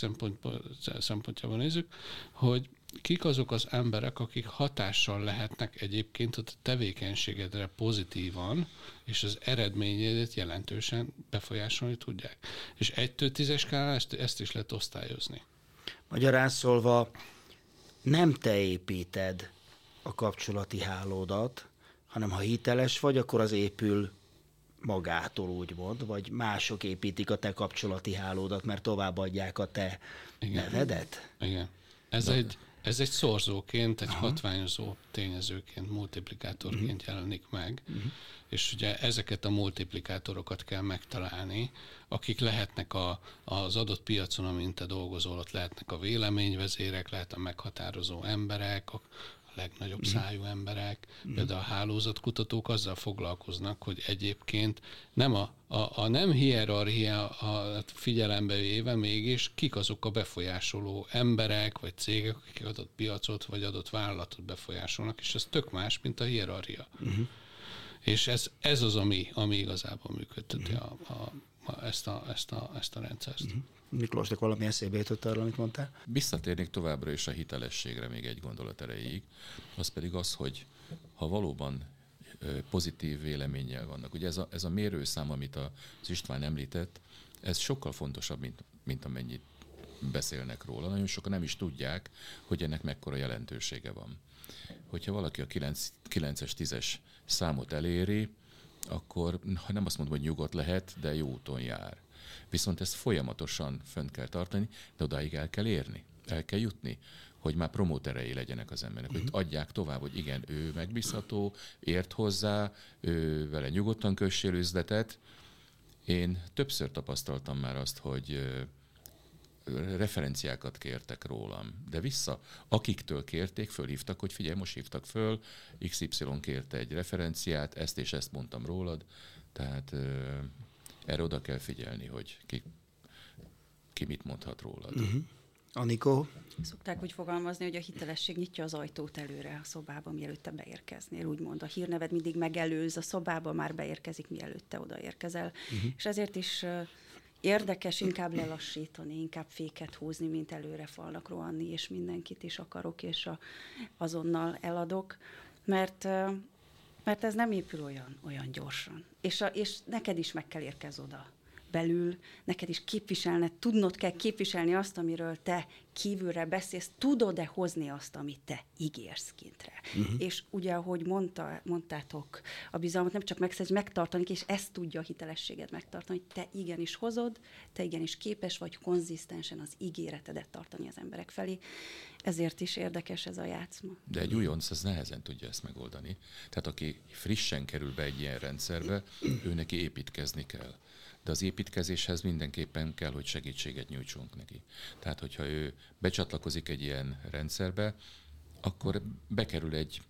szempontjából nézzük, hogy kik azok az emberek, akik hatással lehetnek egyébként a tevékenységedre pozitívan, és az eredményedet jelentősen befolyásolni tudják. És egy tízes skálán ezt, ezt is lehet osztályozni. Magyarán szólva, nem te építed a kapcsolati hálódat, hanem ha hiteles vagy, akkor az épül magától, úgymond, vagy mások építik a te kapcsolati hálódat, mert továbbadják a te Igen. nevedet? Igen. Ez De... egy, ez egy szorzóként, egy Aha. hatványozó tényezőként, multiplikátorként uh-huh. jelenik meg, uh-huh. és ugye ezeket a multiplikátorokat kell megtalálni, akik lehetnek a, az adott piacon, amint te dolgozol, ott lehetnek a véleményvezérek, lehet a meghatározó emberek, a, legnagyobb mhm. szájú emberek, mm. például a hálózatkutatók azzal foglalkoznak, hogy egyébként nem a, a, a nem hierarchia a figyelembe véve mégis kik azok a befolyásoló emberek, vagy cégek, akik adott piacot, vagy adott vállalatot befolyásolnak, és ez tök más, mint a hierarchia. Mm. És ez, ez az, ami, ami igazából működteti mm. a, a, ezt, a, ezt, a, ezt a rendszert. Mm. Miklósnak valami eszébe jutott arra, amit mondtál? Visszatérnék továbbra is a hitelességre még egy gondolat erejéig. Az pedig az, hogy ha valóban pozitív véleménnyel vannak. Ugye ez a, ez a mérőszám, amit az István említett, ez sokkal fontosabb, mint, mint amennyit beszélnek róla. Nagyon sokan nem is tudják, hogy ennek mekkora jelentősége van. Hogyha valaki a 9, 9-es, 10-es számot eléri, akkor ha nem azt mondom, hogy nyugodt lehet, de jó úton jár. Viszont ezt folyamatosan fönt kell tartani, de odáig el kell érni, el kell jutni hogy már promóterei legyenek az emberek, uh-huh. hogy mhm. adják tovább, hogy igen, ő megbízható, ért hozzá, ő vele nyugodtan kössél üzletet. Én többször tapasztaltam már azt, hogy referenciákat kértek rólam, de vissza, akiktől kérték, fölhívtak, hogy figyelj, most hívtak föl, XY kérte egy referenciát, ezt és ezt mondtam rólad, tehát erre oda kell figyelni, hogy ki, ki mit mondhat rólad. Uh-huh. Anikó? Szokták úgy fogalmazni, hogy a hitelesség nyitja az ajtót előre a szobába, mielőtt te beérkeznél, úgymond. A hírneved mindig megelőz, a szobába már beérkezik, mielőtt te odaérkezel. Uh-huh. És ezért is érdekes inkább lelassítani, inkább féket húzni, mint előre falnak rohanni, és mindenkit is akarok, és a, azonnal eladok, mert mert ez nem épül olyan, olyan gyorsan. És, a, és neked is meg kell érkez oda. Belül neked is képviselned, tudnod kell képviselni azt, amiről te kívülre beszélsz, tudod-e hozni azt, amit te ígérsz kintre. Uh-huh. És ugye, ahogy mondta, mondtátok, a bizalmat nem csak megszerzni, megtartani, és ezt tudja a hitelességet megtartani, hogy te igenis hozod, te igenis képes vagy konzisztensen az ígéretedet tartani az emberek felé. Ezért is érdekes ez a játszma. De egy újonc az nehezen tudja ezt megoldani. Tehát aki frissen kerül be egy ilyen rendszerbe, ő neki építkezni kell de az építkezéshez mindenképpen kell, hogy segítséget nyújtsunk neki. Tehát, hogyha ő becsatlakozik egy ilyen rendszerbe, akkor bekerül egy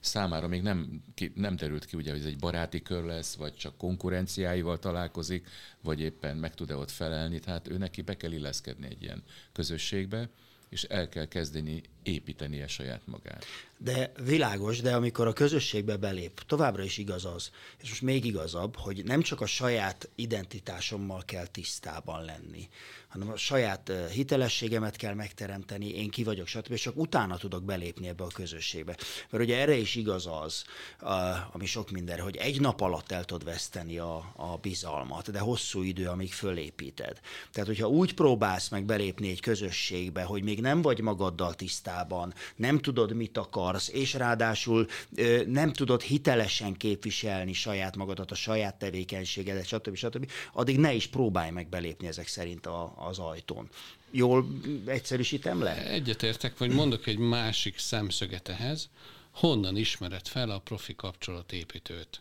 számára még nem, ki, nem derült ki, ugye, hogy ez egy baráti kör lesz, vagy csak konkurenciáival találkozik, vagy éppen meg tud-e ott felelni. Tehát ő neki be kell illeszkedni egy ilyen közösségbe, és el kell kezdeni építenie saját magát. De világos, de amikor a közösségbe belép, továbbra is igaz az, és most még igazabb, hogy nem csak a saját identitásommal kell tisztában lenni, hanem a saját hitelességemet kell megteremteni, én ki vagyok, stb. És csak utána tudok belépni ebbe a közösségbe. Mert ugye erre is igaz az, ami sok minden, hogy egy nap alatt el tudod veszteni a, a bizalmat, de hosszú idő, amíg fölépíted. Tehát, hogyha úgy próbálsz meg belépni egy közösségbe, hogy még nem vagy magaddal tisztában, nem tudod, mit akarsz, és ráadásul nem tudod hitelesen képviselni saját magadat, a saját tevékenységedet, stb. stb., addig ne is próbálj meg belépni ezek szerint a, az ajtón. Jól egyszerűsítem le? Egyetértek, vagy mondok egy másik szemszöget ehhez. Honnan ismered fel a profi kapcsolatépítőt?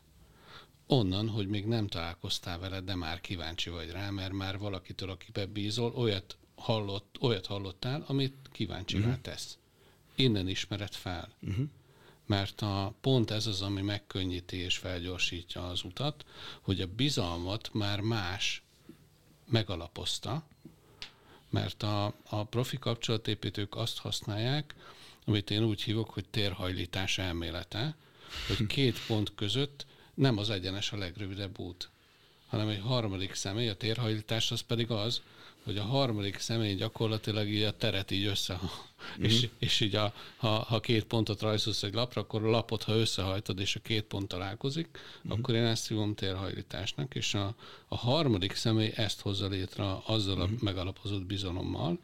Onnan, hogy még nem találkoztál vele, de már kíváncsi vagy rá, mert már valakitől, akibe bízol, olyat, hallott, olyat hallottál, amit kíváncsi uh-huh. tesz. Innen ismered fel. Uh-huh. Mert a, pont ez az, ami megkönnyíti és felgyorsítja az utat, hogy a bizalmat már más megalapozta, mert a, a profi kapcsolatépítők azt használják, amit én úgy hívok, hogy térhajlítás elmélete, hogy <laughs> két pont között nem az egyenes a legrövidebb út, hanem egy harmadik személy, a térhajlítás az pedig az, hogy a harmadik személy gyakorlatilag így a teret így össze, mm. <laughs> és, és így a, ha, ha két pontot rajzolsz egy lapra, akkor a lapot, ha összehajtod, és a két pont találkozik, mm. akkor én ezt hívom térhajlításnak, és a, a harmadik személy ezt hozza létre azzal a mm. megalapozott bizalommal,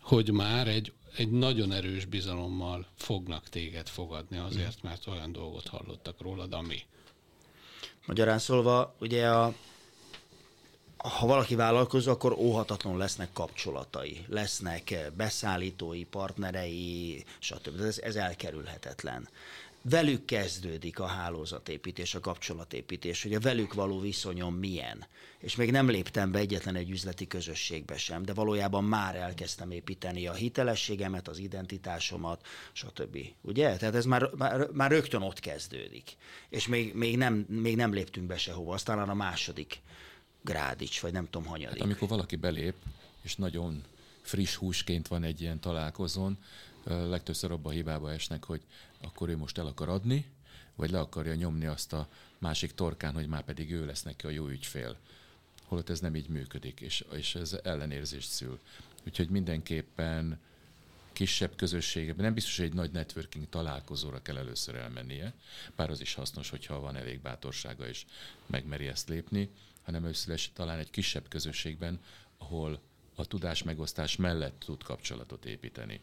hogy már egy, egy nagyon erős bizalommal fognak téged fogadni azért, mert olyan dolgot hallottak rólad, ami. Magyarán szólva, ugye a ha valaki vállalkozó, akkor óhatatlanul lesznek kapcsolatai, lesznek eh, beszállítói, partnerei, stb. Ez, ez elkerülhetetlen. Velük kezdődik a hálózatépítés, a kapcsolatépítés, hogy a velük való viszonyom milyen. És még nem léptem be egyetlen egy üzleti közösségbe sem, de valójában már elkezdtem építeni a hitelességemet, az identitásomat, stb. Ugye? Tehát ez már, már, már rögtön ott kezdődik. És még, még, nem, még nem léptünk be sehova, aztán a második Grádics, vagy nem tudom, hanyadik. Hát amikor valaki belép, és nagyon friss húsként van egy ilyen találkozón, legtöbbször abba a hibába esnek, hogy akkor ő most el akar adni, vagy le akarja nyomni azt a másik torkán, hogy már pedig ő lesz neki a jó ügyfél. Holott ez nem így működik, és, és ez ellenérzést szül. Úgyhogy mindenképpen kisebb közösségeben, nem biztos, hogy egy nagy networking találkozóra kell először elmennie, bár az is hasznos, hogyha van elég bátorsága és megmeri ezt lépni, hanem először talán egy kisebb közösségben, ahol a tudás megosztás mellett tud kapcsolatot építeni.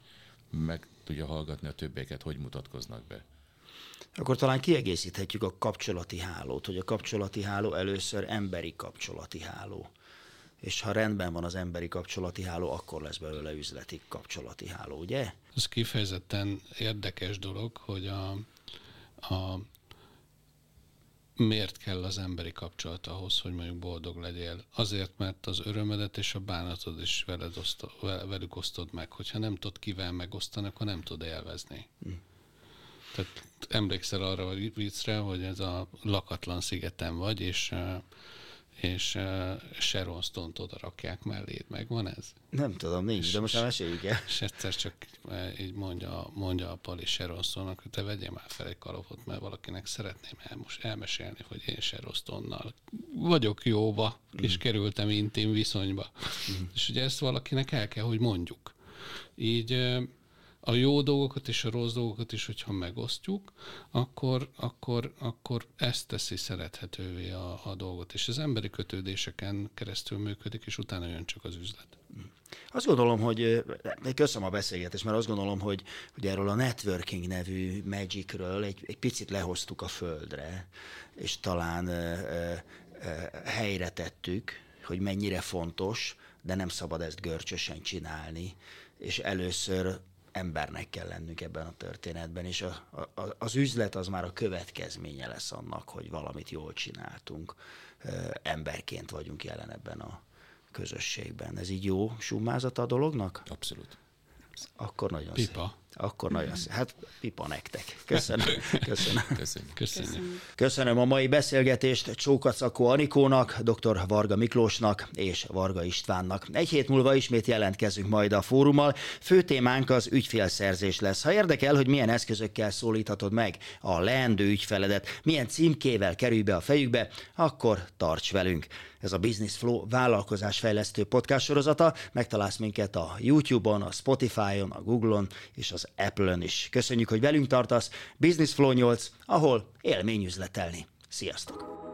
Meg tudja hallgatni a többieket, hogy mutatkoznak be. Akkor talán kiegészíthetjük a kapcsolati hálót, hogy a kapcsolati háló először emberi kapcsolati háló. És ha rendben van az emberi kapcsolati háló, akkor lesz belőle üzleti kapcsolati háló, ugye? Ez kifejezetten érdekes dolog, hogy a, a miért kell az emberi kapcsolat ahhoz, hogy mondjuk boldog legyél? Azért, mert az örömedet és a bánatod is veled osztod, velük osztod meg. Hogyha nem tudod kivel megosztani, akkor nem tud élvezni. Mm. Tehát emlékszel arra a viccre, hogy ez a lakatlan szigeten vagy, és és uh, Sharon Stone-t oda rakják melléd. Megvan ez? Nem tudom, nincs, és, de most már meséljük el. És egyszer csak így mondja, mondja a Pali Sharon Stone-nak, hogy te vegyél már fel egy kalapot, mert valakinek szeretném el, most elmesélni, hogy én Sharon Stone-nal vagyok jóba, mm. és kerültem intim viszonyba. Mm. És ugye ezt valakinek el kell, hogy mondjuk. Így a jó dolgokat és a rossz dolgokat is, hogyha megosztjuk, akkor, akkor, akkor ezt teszi szerethetővé a, a dolgot. És az emberi kötődéseken keresztül működik, és utána jön csak az üzlet. Azt gondolom, hogy köszönöm a beszélgetést, mert azt gondolom, hogy, hogy erről a networking nevű magicről egy, egy picit lehoztuk a földre, és talán uh, uh, helyre tettük, hogy mennyire fontos, de nem szabad ezt görcsösen csinálni, és először embernek kell lennünk ebben a történetben, és a, a, az üzlet az már a következménye lesz annak, hogy valamit jól csináltunk, emberként vagyunk jelen ebben a közösségben. Ez így jó summázata a dolognak? Abszolút. Akkor nagyon Pipa. Szép. Akkor nagyon szép. Hát pipa nektek. Köszönöm. <laughs> Köszönöm. Köszönjük. Köszönjük. Köszönöm a mai beszélgetést Csókacakó Anikónak, dr. Varga Miklósnak és Varga Istvánnak. Egy hét múlva ismét jelentkezünk majd a fórummal. Fő témánk az ügyfélszerzés lesz. Ha érdekel, hogy milyen eszközökkel szólíthatod meg a leendő ügyfeledet, milyen címkével kerülj be a fejükbe, akkor tarts velünk. Ez a Business Flow vállalkozásfejlesztő podcast sorozata. Megtalálsz minket a YouTube-on, a Spotify-on, a Google-on és az Apple-ön is. Köszönjük, hogy velünk tartasz. Business Flow 8, ahol élmény üzletelni. Sziasztok!